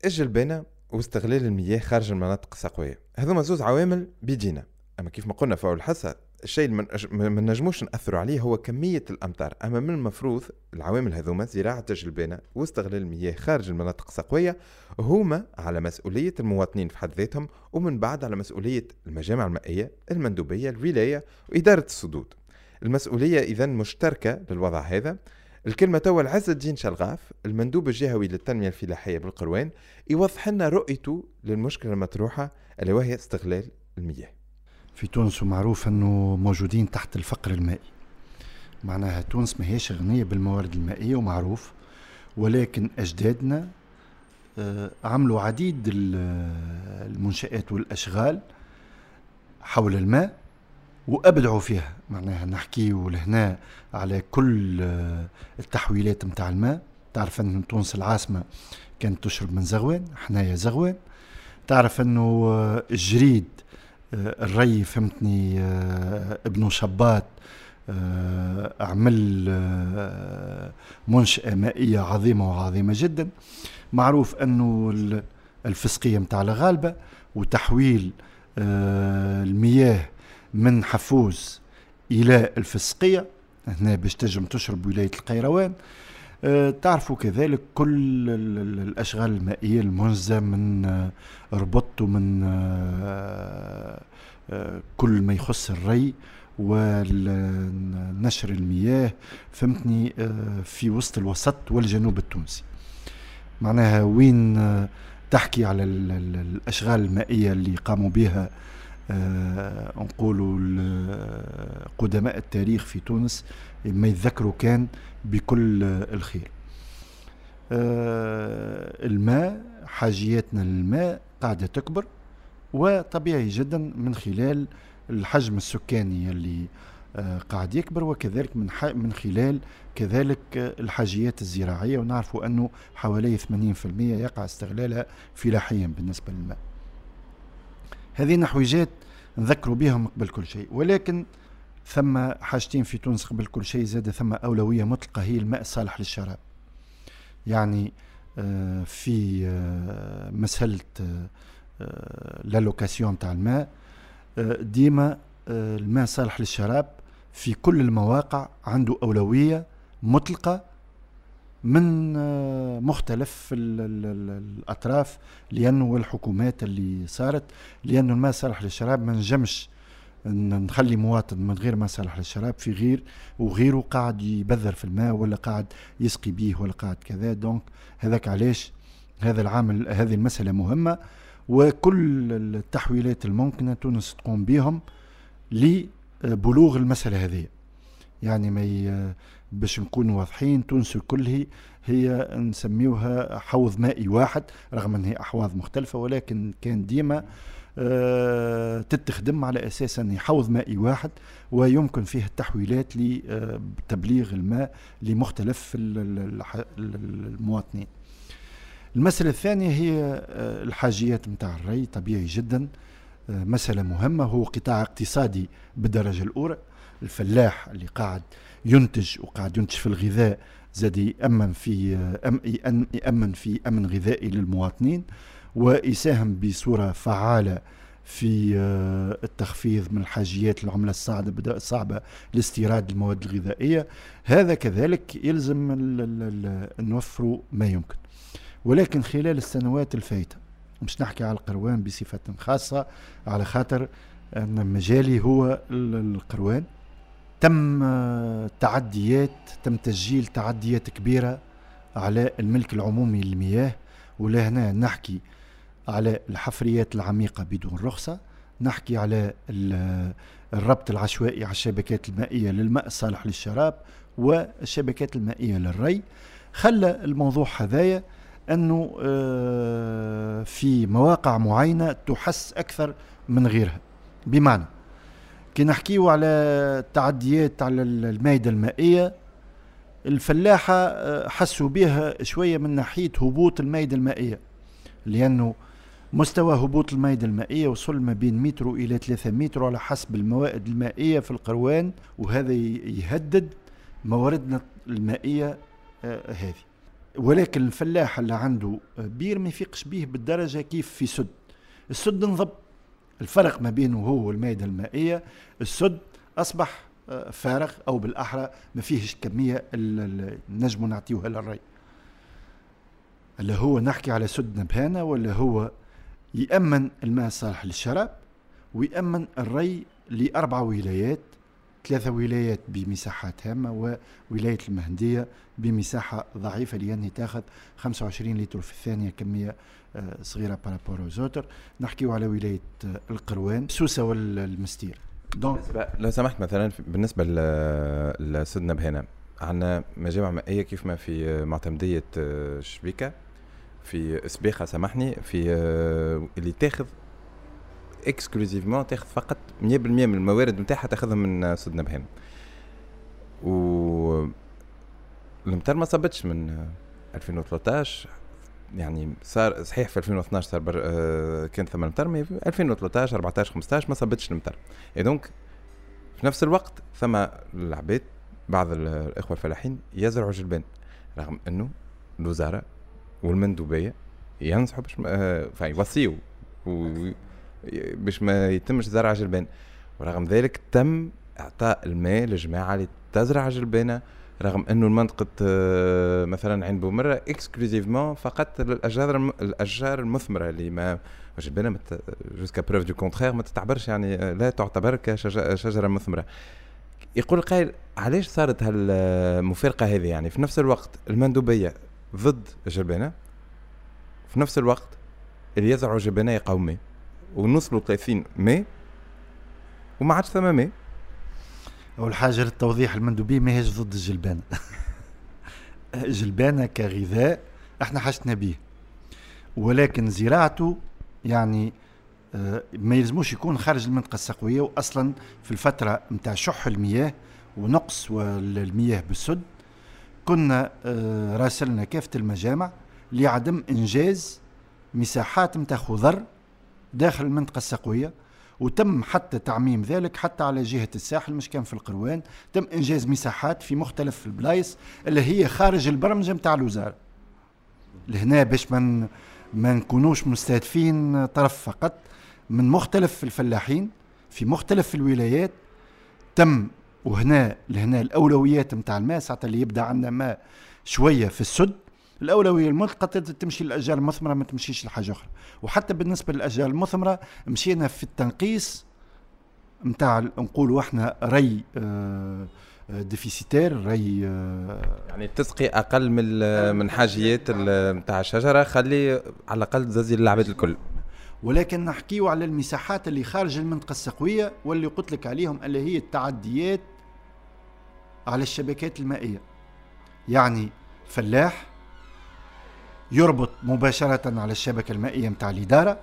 الجلبانة واستغلال المياه خارج المناطق السقوية. هذوما زوز عوامل بيجينا. أما كيف ما قلنا فوق الحصة الشيء اللي ما نجموش نأثروا عليه هو كمية الأمطار. أما من المفروض العوامل هذوما زراعة الجلبانة واستغلال المياه خارج المناطق السقوية هما على مسؤولية المواطنين في حد ذاتهم ومن بعد على مسؤولية المجامع المائية المندوبية الولاية وإدارة السدود المسؤولية إذا مشتركة للوضع هذا الكلمة توا العز الدين شلغاف المندوب الجهوي للتنمية الفلاحية بالقروان يوضح لنا رؤيته للمشكلة المطروحة ألا وهي استغلال المياه.
في تونس معروف أنه موجودين تحت الفقر المائي. معناها تونس ما هيش غنية بالموارد المائية ومعروف ولكن أجدادنا آه، عملوا عديد المنشآت والأشغال حول الماء وأبدعوا فيها. معناها نحكي لهنا على كل آه، التحويلات نتاع الماء. تعرف أن تونس العاصمة كانت تشرب من زغوان حنايا زغوان. تعرف أنه آه، الجريد الري فهمتني ابن شباط عمل منشأة مائية عظيمة وعظيمة جدا. معروف أنه الفسقية متاع الغالبة وتحويل آه، المياه من حفوز إلى الفسقية هنا باش تجم تشرب ولاية القيروان. أه تعرفوا كذلك كل الأشغال المائية المنزة من أه ربط ومن أه كل ما يخص الري ونشر المياه فهمتني؟ في وسط الوسط والجنوب التونسي. معناها وين تحكي على الأشغال المائية اللي قاموا بها آه نقولوا قدماء التاريخ في تونس ما يتذكروا كان بكل الخير آه الماء حاجياتنا للماء قاعدة تكبر وطبيعي جدا من خلال الحجم السكاني اللي آه، قاعد يكبر وكذلك من من خلال كذلك الحاجيات الزراعية ونعرفوا أنه حوالي 80% يقع استغلالها فلاحيا بالنسبة للماء. هذه نحويجات نذكروا بهم قبل كل شيء ولكن ثم حاجتين في تونس قبل كل شيء زاد ثم أولوية مطلقة هي الماء الصالح للشراب. يعني آه، في آه، مسألة لالوكاسيون تاع الماء ديما الماء صالح للشراب في كل المواقع عنده أولوية مطلقة من آه، مختلف الأطراف لأنه الحكومات اللي صارت لأنه الماء صالح للشراب ما نجمش نخلي مواطن من غير ما صالح للشراب في غير وغيره قاعد يبذر في الماء ولا قاعد يسقي به ولا قاعد كذا. دونك هذاك علاش هذا العامل هذه المسألة مهمة. وكل التحويلات الممكنة تونس تقوم بهم لبلوغ المسألة هذه. يعني ما باش نكون واضحين. تونس الكل هي نسميوها حوض مائي واحد رغم أن هي أحواض مختلفة ولكن كان ديما أه تتخدم على أساس أن حوض مائي واحد ويمكن فيه التحويلات لتبليغ الماء لمختلف المواطنين. المسألة الثانية هي آه، الحاجيات متاع الري طبيعي جدا. آه، مسألة مهمة هو قطاع اقتصادي بالدرجة الأولى. الفلاح اللي قاعد ينتج وقاعد ينتج في الغذاء زاد يأمن في آه، أم يأمن في أمن غذائي للمواطنين ويساهم بصورة فعالة في التخفيض من الحاجيات العملة الصعبة الصعبة لاستيراد المواد الغذائية. هذا كذلك يلزم نوفروا ما يمكن. ولكن خلال السنوات الفايتة مش نحكي على القروان بصفة خاصة على خاطر أن مجالي هو القروان تم تعديات تم تسجيل تعديات كبيرة على الملك العمومي للمياه ولهنا نحكي على الحفريات العميقة بدون رخصة نحكي على الربط العشوائي على الشبكات المائية للماء الصالح للشراب والشبكات المائية للري. خلى الموضوع هذايا أنه آه، في مواقع معينة تحس أكثر من غيرها. بمعنى كي نحكيو على التعديات على المائدة المائية الفلاحة آه، حسوا بها شوية من ناحية هبوط المائدة المائية لأنه مستوى هبوط المائدة المائية وصل ما بين متر إلى ثلاثة متر على حسب الموائد المائية في القروان وهذا يهدد مواردنا المائية آه، هذه. ولكن الفلاح اللي عنده بير ما يفيقش به بالدرجة كيف في سد. السد انضب. الفرق ما بينه هو والمائدة المائية السد أصبح آه، فارغ أو بالأحرى ما فيهش كميه نجم نعطيوها للري. اللي هو نحكي على سد نبهانه ولا هو يأمن الماء الصالح للشراب ويأمن الري لأربع ولايات ثلاثة ولايات بمساحات هامة وولاية المهدية بمساحة ضعيفة لأنها تاخذ 25 لتر في الثانية كمية آه، صغيرة par rapport aux autres نحكيو على ولاية آه، القروان سوسة والمنستير.
donc لو سمحت مثلا بالنسبة لسد نبهانة عندنا مجامع مائية كيف ما في آه، شبيكة. في سبيخة سامحني في اللي تاخذ exclusivement تاخذ فقط 100% من الموارد نتاعها تاخذهم من سد نبهانة. و المطر ما صبتش من 2013 يعني صار صحيح في 2012 صار. آه كان ثم المطر mais 2013 14 15 ما صبتش المطر et donc في نفس الوقت ثم العباد بعض الإخوة الفلاحين يزرعوا جلبان رغم إنه الوزارة والمندوبية ينصحوا باش آه يوصيوا باش ما يتمش زرع جلبان ورغم ذلك تم إعطاء الماء للجماعه اللي تزرع جلبانة رغم أنه المنطقة آه، مثلا عين بومرة exclusivement فقط الأشجار الأشجار المثمرة اللي ما جلبانه jusqu'à preuve du contraire ما تتعبرش يعني آه، لا تعتبر كشجره مثمرة. يقول قائل علاش صارت هالمفارقة هذه يعني؟ في نفس الوقت المندوبية ضد الجلبانه في نفس الوقت اللي يزرعوا جلبانة يقاوموا ونوصلوا 30 ماي وما عادش ثم ماء.
اول حاجة للتوضيح المندوبية ما هيش ضد الجلبانه الجلبانه كغذاء إحنا حاجتنا به ولكن زراعته يعني آه، ما يلزموش يكون خارج المنطقة السقوية واصلا في الفترة نتاع شح المياه ونقص المياه بالسد كنا آه، راسلنا كافة المجامع لعدم إنجاز مساحات نتاع خضر داخل المنطقة السقوية. وتم حتى تعميم ذلك حتى على جهة الساحل مش كان في القروان. تم إنجاز مساحات في مختلف البلايص اللي هي خارج البرمجة متاع الوزارة. لهنا باش من ما نكونوش مستهدفين طرف فقط من مختلف الفلاحين في مختلف الولايات تم وهنا لهنا الأولويات متاع الماء ساعة اللي يبدأ عندنا ماء شوية في السد. الأولوية المطلقه تمشي للاشجار المثمرة ما تمشيش لحاجة أخرى. وحتى بالنسبة للاشجار المثمرة مشينا في التنقيص نتاع نقولوا إحنا ري آه ديفيسيتير ري آه
يعني تسقي أقل من من حاجيات نتاع الشجرة خلي على الأقل تزازي للعباد الكل.
ولكن نحكيو على المساحات اللي خارج المنطقة السقوية واللي قلت لك عليهم اللي هي التعديات على الشبكات المائية. يعني فلاح يربط مباشرة على الشبكة المائية متاع الإدارة.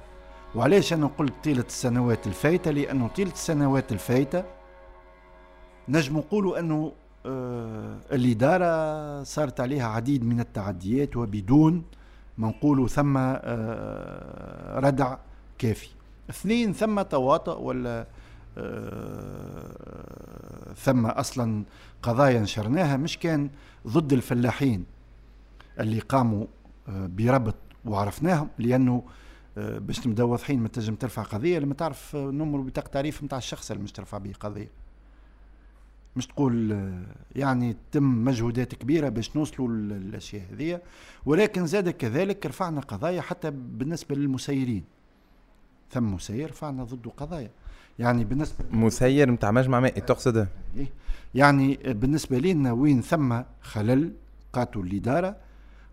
وعلاش أنا قلت طيلة السنوات الفايتة؟ لأنه طيلة السنوات الفايتة نجم نقولوا أنه آه الإدارة صارت عليها عديد من التعديات وبدون ما نقولوا ثم آه ردع كافي. اثنين ثم تواطؤ ولا آه ثم أصلا قضايا نشرناها مش كان ضد الفلاحين اللي قاموا بربط وعرفناهم لأنه آه، باش نبداو واضحين ما تنجم ترفع قضية لما تعرف نمر بطاقة تعريف نتاع الشخص اللي مش ترفع به قضية. مش تقول آه، يعني تم مجهودات كبيرة باش نوصلوا للأشياء هذه ولكن زاد كذلك رفعنا قضايا حتى بالنسبة للمسيرين. ثم مسير رفعنا ضده قضايا. يعني بالنسبة
مسير نتاع مجمع مائي تقصد؟
إيه؟ يعني بالنسبة لنا وين ثم خلل قاتوا الإدارة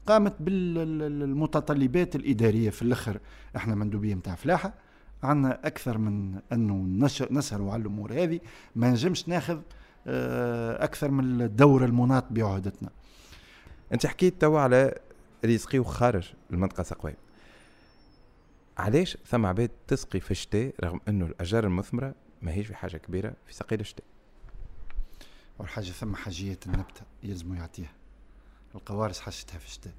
قامت بالمتطلبات الإدارية في الأخر. إحنا مندوبية نتاع فلاحة عندنا أكثر من أنه نسهروا على الأمور هذه. ما نجمش ناخذ آه، أكثر من الدور المناط بعهدتنا.
أنت حكيت توا على اللي يسقيو خارج المنطقة السقويه علاش ثم عباد تسقي في الشتاء رغم أنه الاشجار المثمرة ما هيش في حاجة كبيرة في سقي الشتاء؟
أول حاجة ثم حاجيات النبتة يلزموا يعطيها. القوارص حشتها في الشتاء.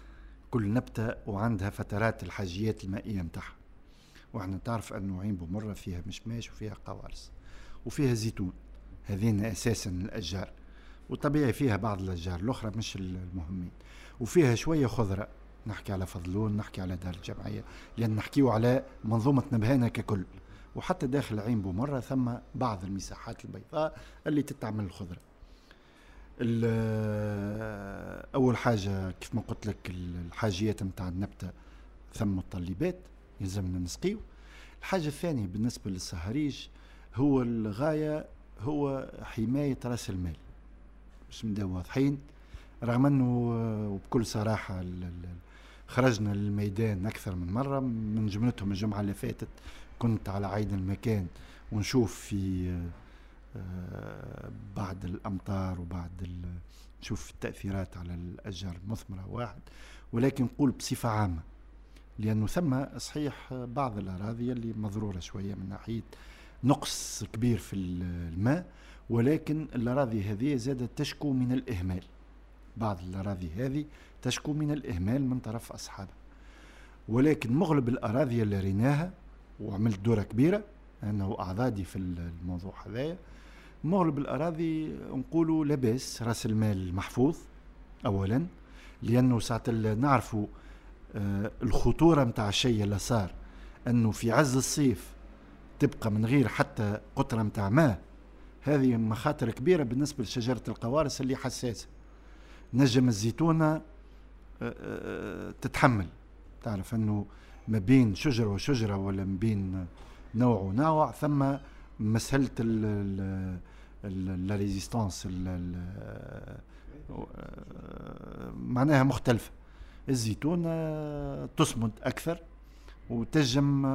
كل نبتة وعندها فترات الحاجيات المائية متاعها. وإحنا تعرف انه عين بمرة فيها مشماش وفيها قوارص. وفيها زيتون. هذين أساسا الأشجار. وطبيعي فيها بعض الأشجار الأخرى مش المهمين. وفيها شوية خضرة. نحكي على فضلون نحكي على دار الجمعية. لأن نحكيو على منظومة نبهانة ككل. وحتى داخل عين بمرة ثم بعض المساحات البيضاء اللي تتعمل الخضرة. أول حاجة كيف ما قلت لك الحاجيات نتاع النبتة ثم متطلبات يلزمنا نسقيو. الحاجة الثانية بالنسبة للسهريج هو الغاية هو حماية رأس المال. باش نبداو واضحين رغم أنه آه، وبكل صراحة خرجنا للميدان أكثر من مرة من جملتهم الجمعة اللي فاتت كنت على عين المكان ونشوف في آه، بعد الأمطار وبعد نشوف التأثيرات على الأشجار المثمرة واحد. ولكن نقول بصفة عامة لأنه ثم صحيح بعض الأراضي اللي مضرورة شوية من ناحية نقص كبير في الماء ولكن الأراضي هذه زادت تشكو من الإهمال. بعض الأراضي هذه تشكو من الإهمال من طرف أصحابها. ولكن مغلب الأراضي اللي ريناها وعملت دورة كبيرة أنه أعضادي في الموضوع هذايا مغلب الأراضي نقولوا لاباس رأس المال محفوظ أولا لأنه ساعة نعرفوا آه الخطورة متاع الشيء اللي صار أنه في عز الصيف تبقى من غير حتى قطرة متاع ماء هذه مخاطر كبيرة بالنسبة لشجرة القوارص اللي حساسة. نجم الزيتونة آه، آه، تتحمل. تعرف أنه ما بين شجرة وشجرة ولا ما بين نوع ونوع ثم مسألة لا ريزيستانس معناها مختلفة. الزيتونة تصمد أكثر وتجم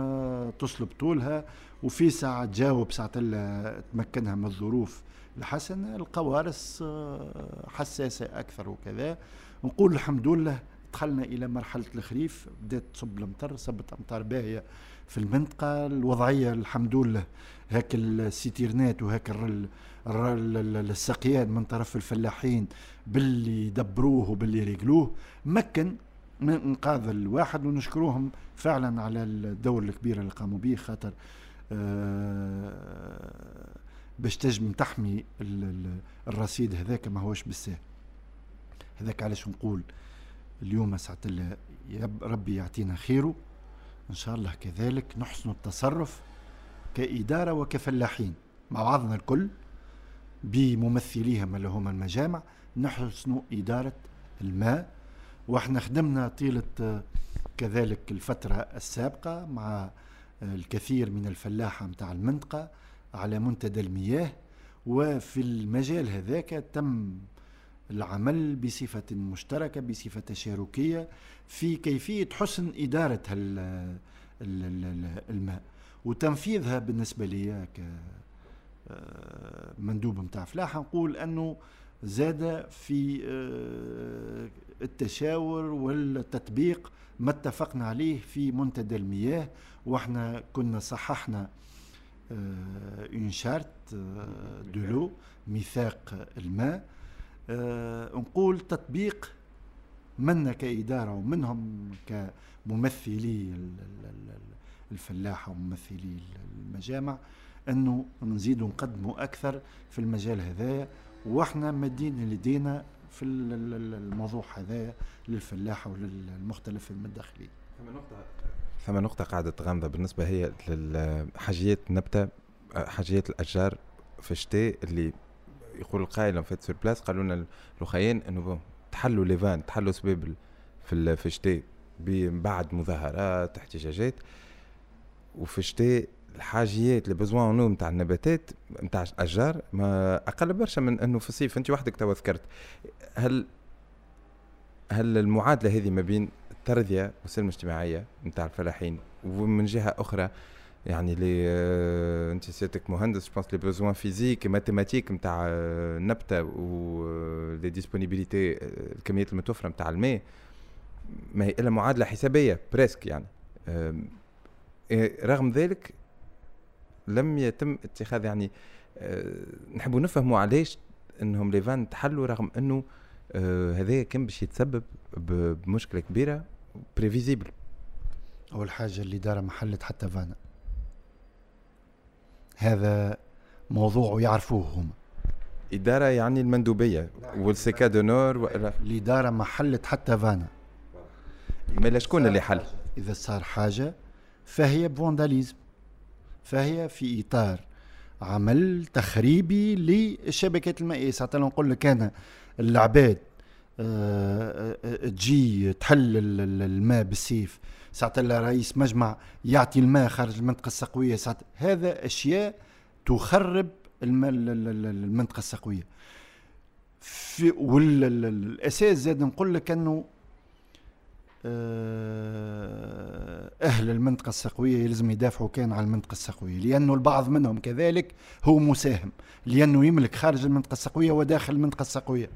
تصلب طولها وفي ساعة تجاوب ساعة تمكنها من الظروف الحسنة القوارص حساسة أكثر وكذا. نقول الحمد لله دخلنا إلى مرحلة الخريف بدأت تصب المطر صبت أمطار باهية في المنطقة الوضعية الحمد لله هاك السيتيرنات وهاك السقيان من طرف الفلاحين باللي دبروه وباللي رجلوه مكن من إنقاذ الواحد ونشكروهم فعلا على الدور الكبير اللي قاموا به خاطر آه باش تجم تحمي الرصيد هذاك ما هوش بالسهل هذاك علاش نقول؟ اليوم ساعة الله ربي يعطينا خيره. إن شاء الله كذلك نحسن التصرف كإدارة وكفلاحين. مع بعضنا الكل بممثليهم اللي هم المجامع نحسن إدارة الماء. وإحنا خدمنا طيلة كذلك الفترة السابقة مع الكثير من الفلاحة متاع المنطقة على منتدى المياه. وفي المجال هذاك تم العمل بصفة مشتركة بصفة تشاركية في كيفية حسن إدارة الماء. وتنفيذها بالنسبة لي كمندوب متاع فلاحة نقول أنه زاد في آه، التشاور والتطبيق ما اتفقنا عليه في منتدى المياه وإحنا كنا صححنا une charte de l'eau ميثاق الماء. آه، نقول تطبيق منا كإدارة ومنهم كممثلي الفلاحة وممثلي المجامع أنه نزيد نقدموا أكثر في المجال هذايا وإحنا مادين لدينا في الموضوع هذا للفلاحة وللمختلف المدخلين
ثم نقطة. قاعدة غامضة بالنسبة هي لحاجيات النبتة حاجيات الأشجار في الشتاء اللي يقول القائل في sur place قالوا لنا الوخيين إنه تحلوا les vannes تحلوا سباب في في الشتاء بعد مظاهرات احتجاجات. وفي الشتاء الحاجيات besoins en eau نتاع النباتات نتاع الأشجار ما أقل برشا من إنه في الصيف أنت وحدك توا ذكرت. هل هل المعادلة هذه ما بين الترضية والسلم الاجتماعية نتاع الفلاحين ومن جهة أخرى يعني لي آه، انت سيادتك مهندس جو les besoins physiques mathématiques نتاع النبته و les disponibilités الكميات المتوفرة نتاع الماء ما هي إلا معادلة حسابية presque يعني. إيه، رغم ذلك لم يتم اتخاذ يعني آه، نحبوا نفهموا علاش إنهم les vannes تحلوا رغم إنه آه، هذا كان باش يتسبب بمشكلة كبيرة prévisible
أول حاجة الإدارة ما حلت حتى vanne. هذا موضوع يعرفوه هم
إدارة يعني المندوبية و
SECADENORD الإدارة ما حلت حتى vanne.
ما شكون اللي حل؟
إذا صار حاجة فهي ب vandalisme. فهي في إطار عمل تخريبي للشبكات المائية ساعة نقول لك أنا العباد أه, آه، تجي تحل الماء بالسيف ساعة رئيس مجمع يعطي الماء خارج المنطقة السقوية ساعة هذا أشياء تخرب المنطقة السقوية. في والاساس زاد نقول لك أنه آه، أهل المنطقة السقوية يلزم يدافعوا كان على المنطقة السقوية لأنه البعض منهم كذلك هو مساهم لأنه يملك خارج المنطقة السقوية وداخل المنطقة السقوية.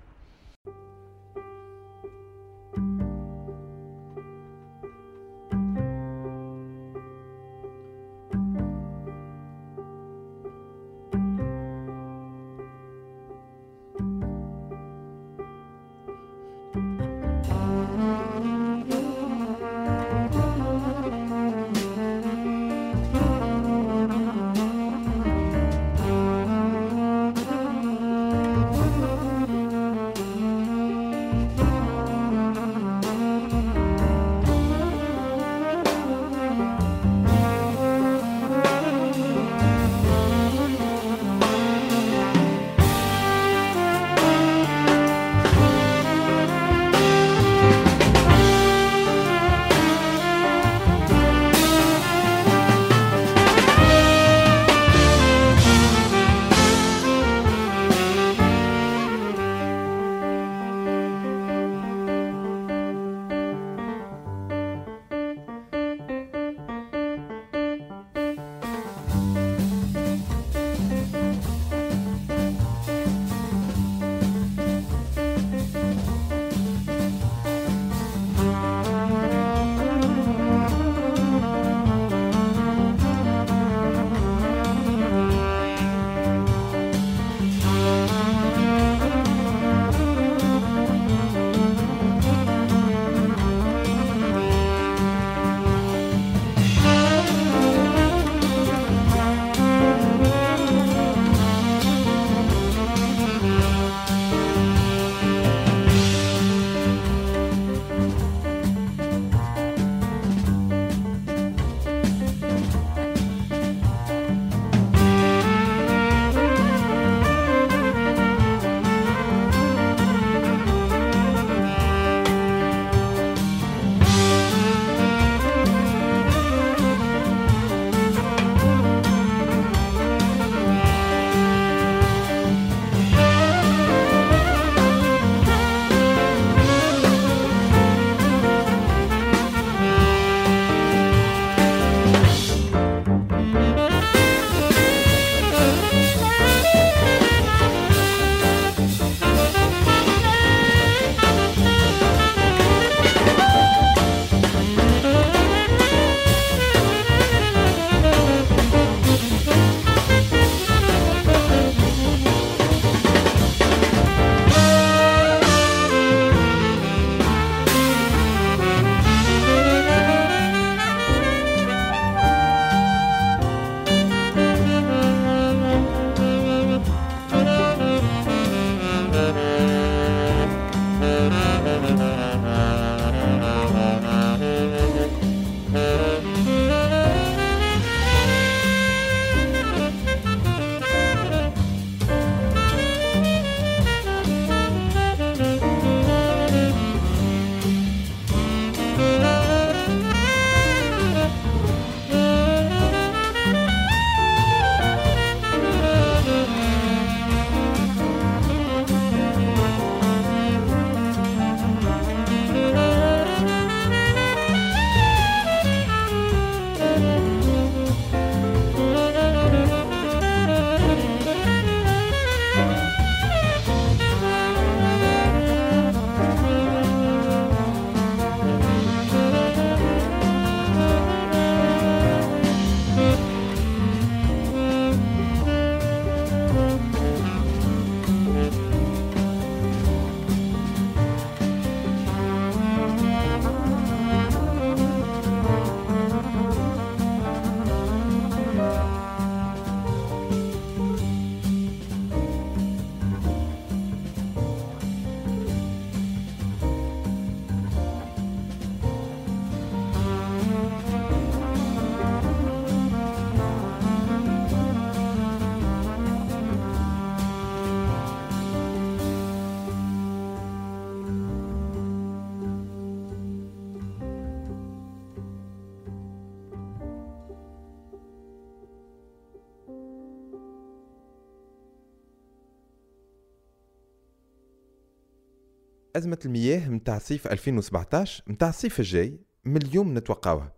أزمة المياه متاع صيف 2017 متاع الصيف الجاي من اليوم نتوقعوها.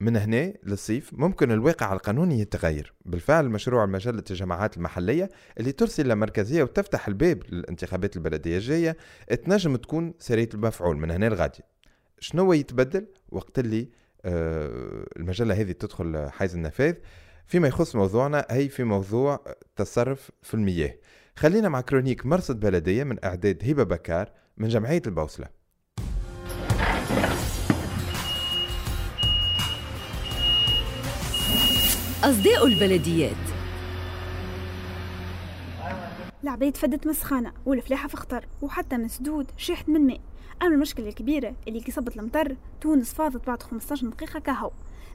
من هنا للصيف ممكن الواقع القانوني يتغير. بالفعل مشروع مجلة الجماعات المحلية اللي ترسل لمركزية وتفتح الباب للانتخابات البلدية الجاية تنجم تكون سرية المفعول من هنا لغادي. شنو يتبدل؟ وقت اللي آه المجلة هذه تدخل حيز النفاذ. فيما يخص موضوعنا هي في موضوع التصرف في المياه. خلينا مع كرونيك مرصد بلدية من إعداد هبة بكار من جمعية البوصلة.
أصداء البلديات.
العبيد فدت مسخانة والفلاحة في خطر وحتى مسدود شيحت من ماء. أما المشكلة الكبيرة اللي كي صبت المطر تونس فاضت بعد 15 دقيقة كهو.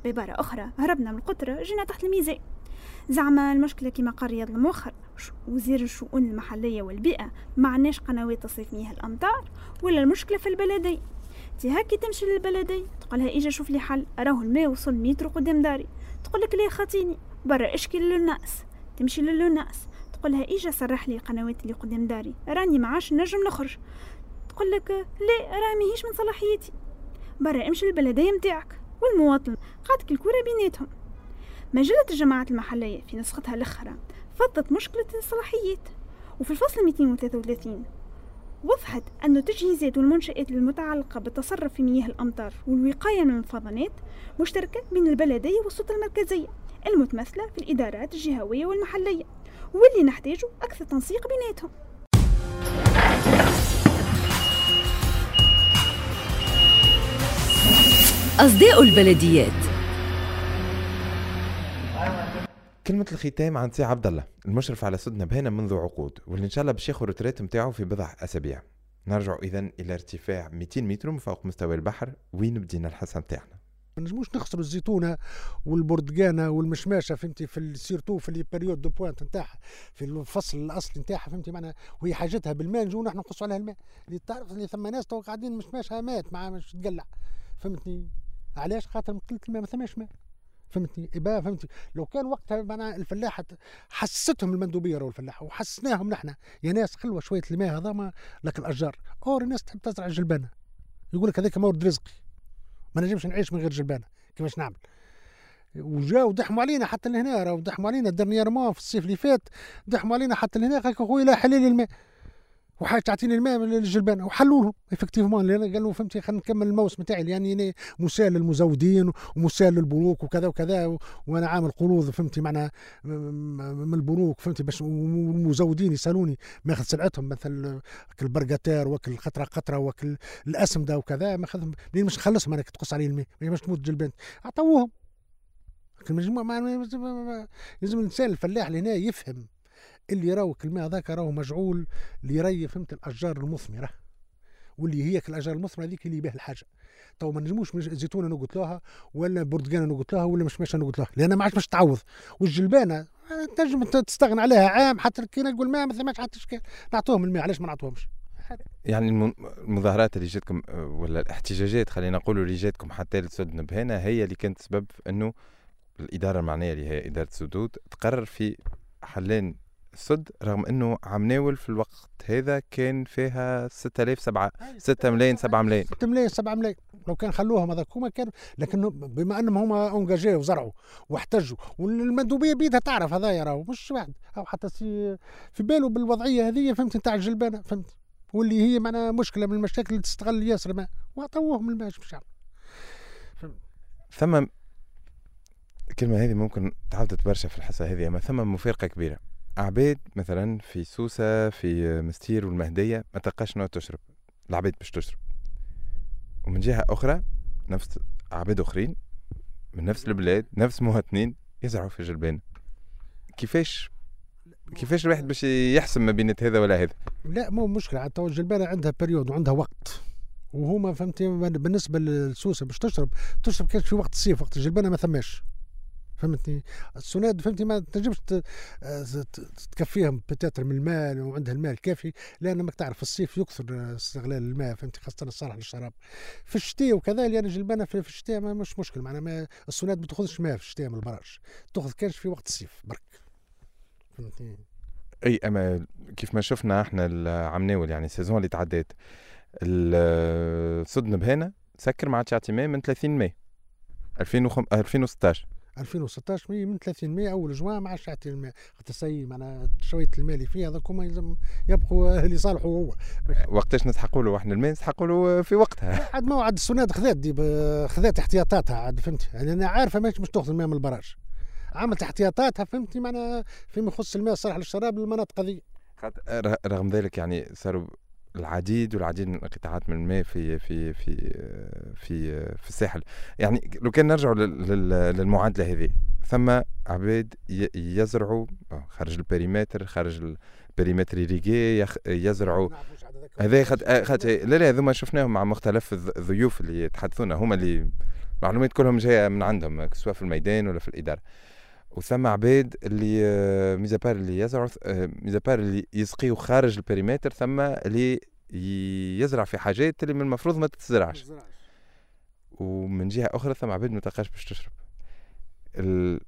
بعبارة أخرى هربنا من القطرة جينا تحت الميزان. زعما المشكلة كما قال رياض المؤخر وزير الشؤون المحلية والبيئة ما عناش قنوات تصريف مياه الأمطار ولا المشكلة في البلدية تي هاكي تمشي للبلدية تقولها إجا شوف لي حل أراه الماء وصل متر قدام داري. تقول لك ليه خاطيني برا اشكي للناس؟ تمشي للناس. تقولها إجا صرح لي القنوات اللي قدام داري راني معاش نجم نخرج. تقول لك لا راه ماهيش من صلاحيتي. برا امشي للبلدية متاعك والمواطن قاتك الكرة بيناتهم. مجلة الجماعات المحلية في نسختها الأخرى فضت مشكلة الصلاحيات. وفي الفصل 233 وضحت أن التجهيزات والمنشآت المتعلقة بالتصرف في مياه الأمطار والوقاية من الفضانات مشتركة بين البلدية والسلطة المركزية المتمثلة في الإدارات الجهوية والمحلية واللي نحتاج أكثر تنسيق بيناتهم.
أصداء البلديات
كلمة الختام عن سي عبد الله المشرف على سد نبهانة منذ عقود واللي إن شاء الله باش ياخذ ال retraite نتاعو في بضع أسابيع. نرجع اذا إلى ارتفاع 200 متر من فوق مستوى البحر وين بدينا الحصة نتاعنا
ما نجموش نخسروا الزيتونة والبرتقانة والمشماشة فهمتي في ال surtout في ال période de pointe نتاعها في الفصل الأصلي نتاعها فهمتي معناها وهي حاجتها بالماء نجوا نحن نقصوا عليها الماء. اللي تعرف اللي ثم ناس تو قاعدين مشماشها مات مع مش تقلع فهمتني؟ علاش؟ خاطر قلة الماء ما ثماش ماء. فهمتني؟ إبا فهمتي لو كان وقتها معناها الفلاحة حسستهم المندوبية راهو الفلاحة وحسناهم نحن. يا ناس خلوا شوية الماء هذا ما لك الأشجار. or الناس تحب تزرع جلبانة. يقول لك هذاك مورد رزقي. ما نجمش نعيش من غير جلبانة. كيفاش نعمل؟ وجاو دحموا علينا حتى لهنا راهو دحموا علينا. dernièrement في الصيف اللي فات دحموا علينا حتى لهنا. قال خويا لا حلال الماء. وحاجه تعطيني الماء للجلبان وحلوا لهم افكتيفمون لأن قالوا فهمتي خلينا نكمل الموسم تاعي يعني مسال للمزودين ومسال للبنوك وكذا وكذا. وأنا عامل قروض فهمتي معنا من البنوك فهمتي باش المزودين يسألوني. ما ياخذ سلعتهم مثل البرقاتير وكل قطرة قطرة وكل الاسمده وكذا. ما خذهم منين مش نخلصهم أنا تقص علي الماء. باش تموت جلبان عطوهم لكن لازم الإنسان الفلاح اللي هنا يفهم. اللي راهو الماء هذاك راهو مجعول ليري فهمت الأشجار المثمرة واللي هي الأشجار المثمرة هذيك اللي بها الحاجة. تو ما نجموش زيتونة نقول لها ولا برتقانة نقول لها ولا مشمشة نقول لها لأن ما عادش باش تعوض. والجلبانة تنجم تستغنى عليها عام حتى كي نقول الماء ما ثماش حتى إشكال. نعطوهم الماء علاش ما نعطوهمش؟
يعني المظاهرات اللي جاتكم ولا الاحتجاجات خلينا نقولوا اللي جاتكم حتى لسدنا بهنا هي اللي كانت سبب أنه الإدارة المعنية اللي هي إدارة سدود تقرر في حلين السد رغم إنه عم ناول في الوقت هذا كان فيها 6000 7 6 ملايين 7 ملايين.
6 ملايين 7 ملايين. لو كان خلوهم هذاك هما كانوا لكن بما إنهم هما اونجاجي وزرعوا واحتجوا والمندوبية بيدها تعرف هذايا راهو مش واحد أو حتى في باله بالوضعية هذه فهمت نتاع الجلبانه فهمت. واللي هي معنا مشكلة من المشاكل اللي تستغل ياسر الماء وعطوهم الماء مش
ثم الكلمة هذه ممكن تعاود تبرشا في الحصة هذه أما ثم مفارقة كبيرة. عبيد مثلا في سوسة في مستير والمهدية ما تلقاش نوع تشرب. العبيد باش تشرب. ومن جهة أخرى نفس عبيد أخرين من نفس البلاد نفس مواطنين يزرعوا في جلبان. كيفاش؟ كيفاش الواحد باش يحسم ما بين هذا ولا هذا؟
لا مو مشكلة. حتى الجلبانة عندها بريود وعندها وقت. وهما فهمتي بالنسبة للسوسة باش تشرب تشرب كان في وقت الصيف وقت الجلبانة ما ثماش. فهمتني؟ السناد فهمتي ما تنجمش تكفيهم بتاتر من المال وعندها المال الكافي لأن ماك تعرف الصيف يكثر استغلال الماء فهمتي خاصة الصالح للشراب. في الشتاء وكذا لأن جلبانه في الشتاء ما مش مشكل معناها السناد ما تاخذش ماء في الشتاء من البراج تاخذ كانش في وقت الصيف برك.
فهمتني؟ أي أما كيف ما شفنا إحنا العمناول يعني ال saison اللي تعدات سد نبهانه سكر ما عادش يعطي ماء من 30 ماي. 2016
2016 mais من 30 ماي أول جوان ما عادش يعطي الماء. خاطر c'est معناها شوية الماء اللي فيه هذاك هما يلزم يبقوا اللي صالحوا هو.
وقتاش نسحقوا له؟ إحنا الماء نسحقوا له في وقتها.
عاد موعد السناد خذات دي خذات احتياطاتها عاد فهمتي يعني أنا عارفة مش مش تأخذ الماء من ال barrage عملت احتياطاتها فهمتي معناها فيما يخص الماء الصالح للشراب للمناطق هذه
رغم ذلك يعني صاروا العديد والعديد من القطاعات من الماء في في في في في الساحل. يعني لو كان نرجع للمعادلة هذه ثم عباد يزرعوا آه، خارج ال périmètre خارج ال périmètre irrigué يزرعوا. هذا خد خد لا لا هذوما شفناهم مع مختلف الضيوف اللي يتحدثون هما اللي معلومات كلهم جاية من عندهم سواء في الميدان ولا في الإدارة. وثم عباد اللي آه، ميزابار اللي يزرعوا آه، ميزابار اللي يسقيوا خارج البريمتر ثم اللي يزرع في حاجات اللي من المفروض ما تتزرعش. ومن جهة أخرى ثم عباد ما تلقاش باش تشرب. ال...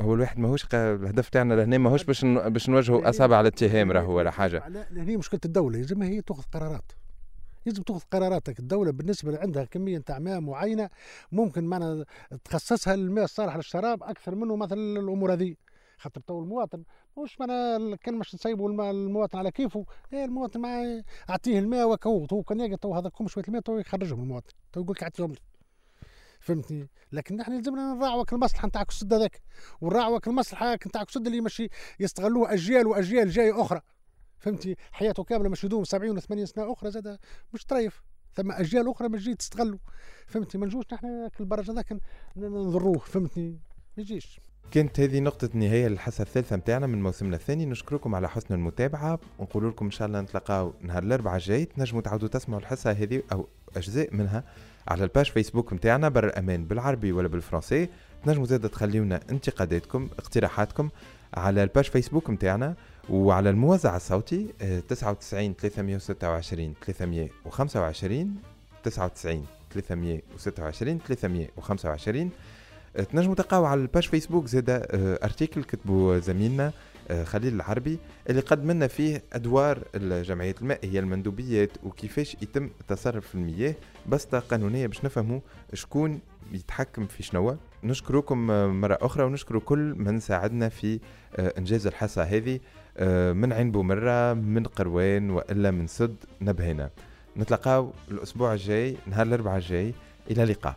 هو الواحد ماهوش الهدف تاعنا لهنا ماهوش باش باش نوجهوا اصابع على الاتهام راهو ولا حاجة.
هي مشكلة الدولة لازم هي تأخذ قرارات. لازم تأخذ قراراتك. الدولة بالنسبة عندها كمية تاع ماء معينة ممكن معنا تخصصها للماء الصالح للشراب أكثر منه مثلا الأمور هذه. خاطر تو المواطن. مش معناها كان مش نسيبوا المواطن على كيفه. إيه المواطن ما أعطيه الماء وكو تو كان يلقى تو هذاكم شوية الماء تو يخرجهم المواطن. تو يقول لك اعطيهم لي فهمتني؟ لكن نحن لازمنا نراعوك المصلحة نتاعك السد هذاك. ونراعوك المصلحة نتاعك السد اللي ماشي يستغلوه أجيال وأجيال جاية أخرى. فهمتي؟ حياته كاملة مش يدوم 70 و 80 سنة أخرى زاد مش طريف. ثم أجيال أخرى ما تجي تستغلوا. فهمتي؟ ما نجوش نحن البرج هذاك نضروه فهمتني ما يجيش.
كانت هذه نقطة نهاية للحصة الثالثة متاعنا من موسمنا الثاني. نشكركم على حسن المتابعة. ونقول لكم إن شاء الله نتلاقاو نهار الأربعاء الجاي. تنجموا تعودوا تسمعوا الحصة هذه أو أجزاء منها على الباج فيسبوك متاعنا بر الأمان بالعربي ولا بالفرنسي. تنجموا زاد تخليونا انتقاداتكم اقتراحاتكم على الباج فيسبوك متاعنا. وعلى الموزع الصوتي 99 326 325 99 326 325 تنجموا تلقاو على الباج فيسبوك زاد أرتيكل كتبوا زميلنا آه، خليل العربي اللي قدم لنا فيه أدوار الجمعيات المائيه المندوبيات وكيفاش يتم التصرف في المياه بسطه قانونية باش نفهموا شكون يتحكم في شنو نشكركم مرة أخرى ونشكر كل من ساعدنا في آه، إنجاز الحصة هذه. آه، من عين بومرة من قروان وإلا من سد نبهنا. نتلقاو الأسبوع الجاي نهار الأربعاء الجاي. إلى اللقاء.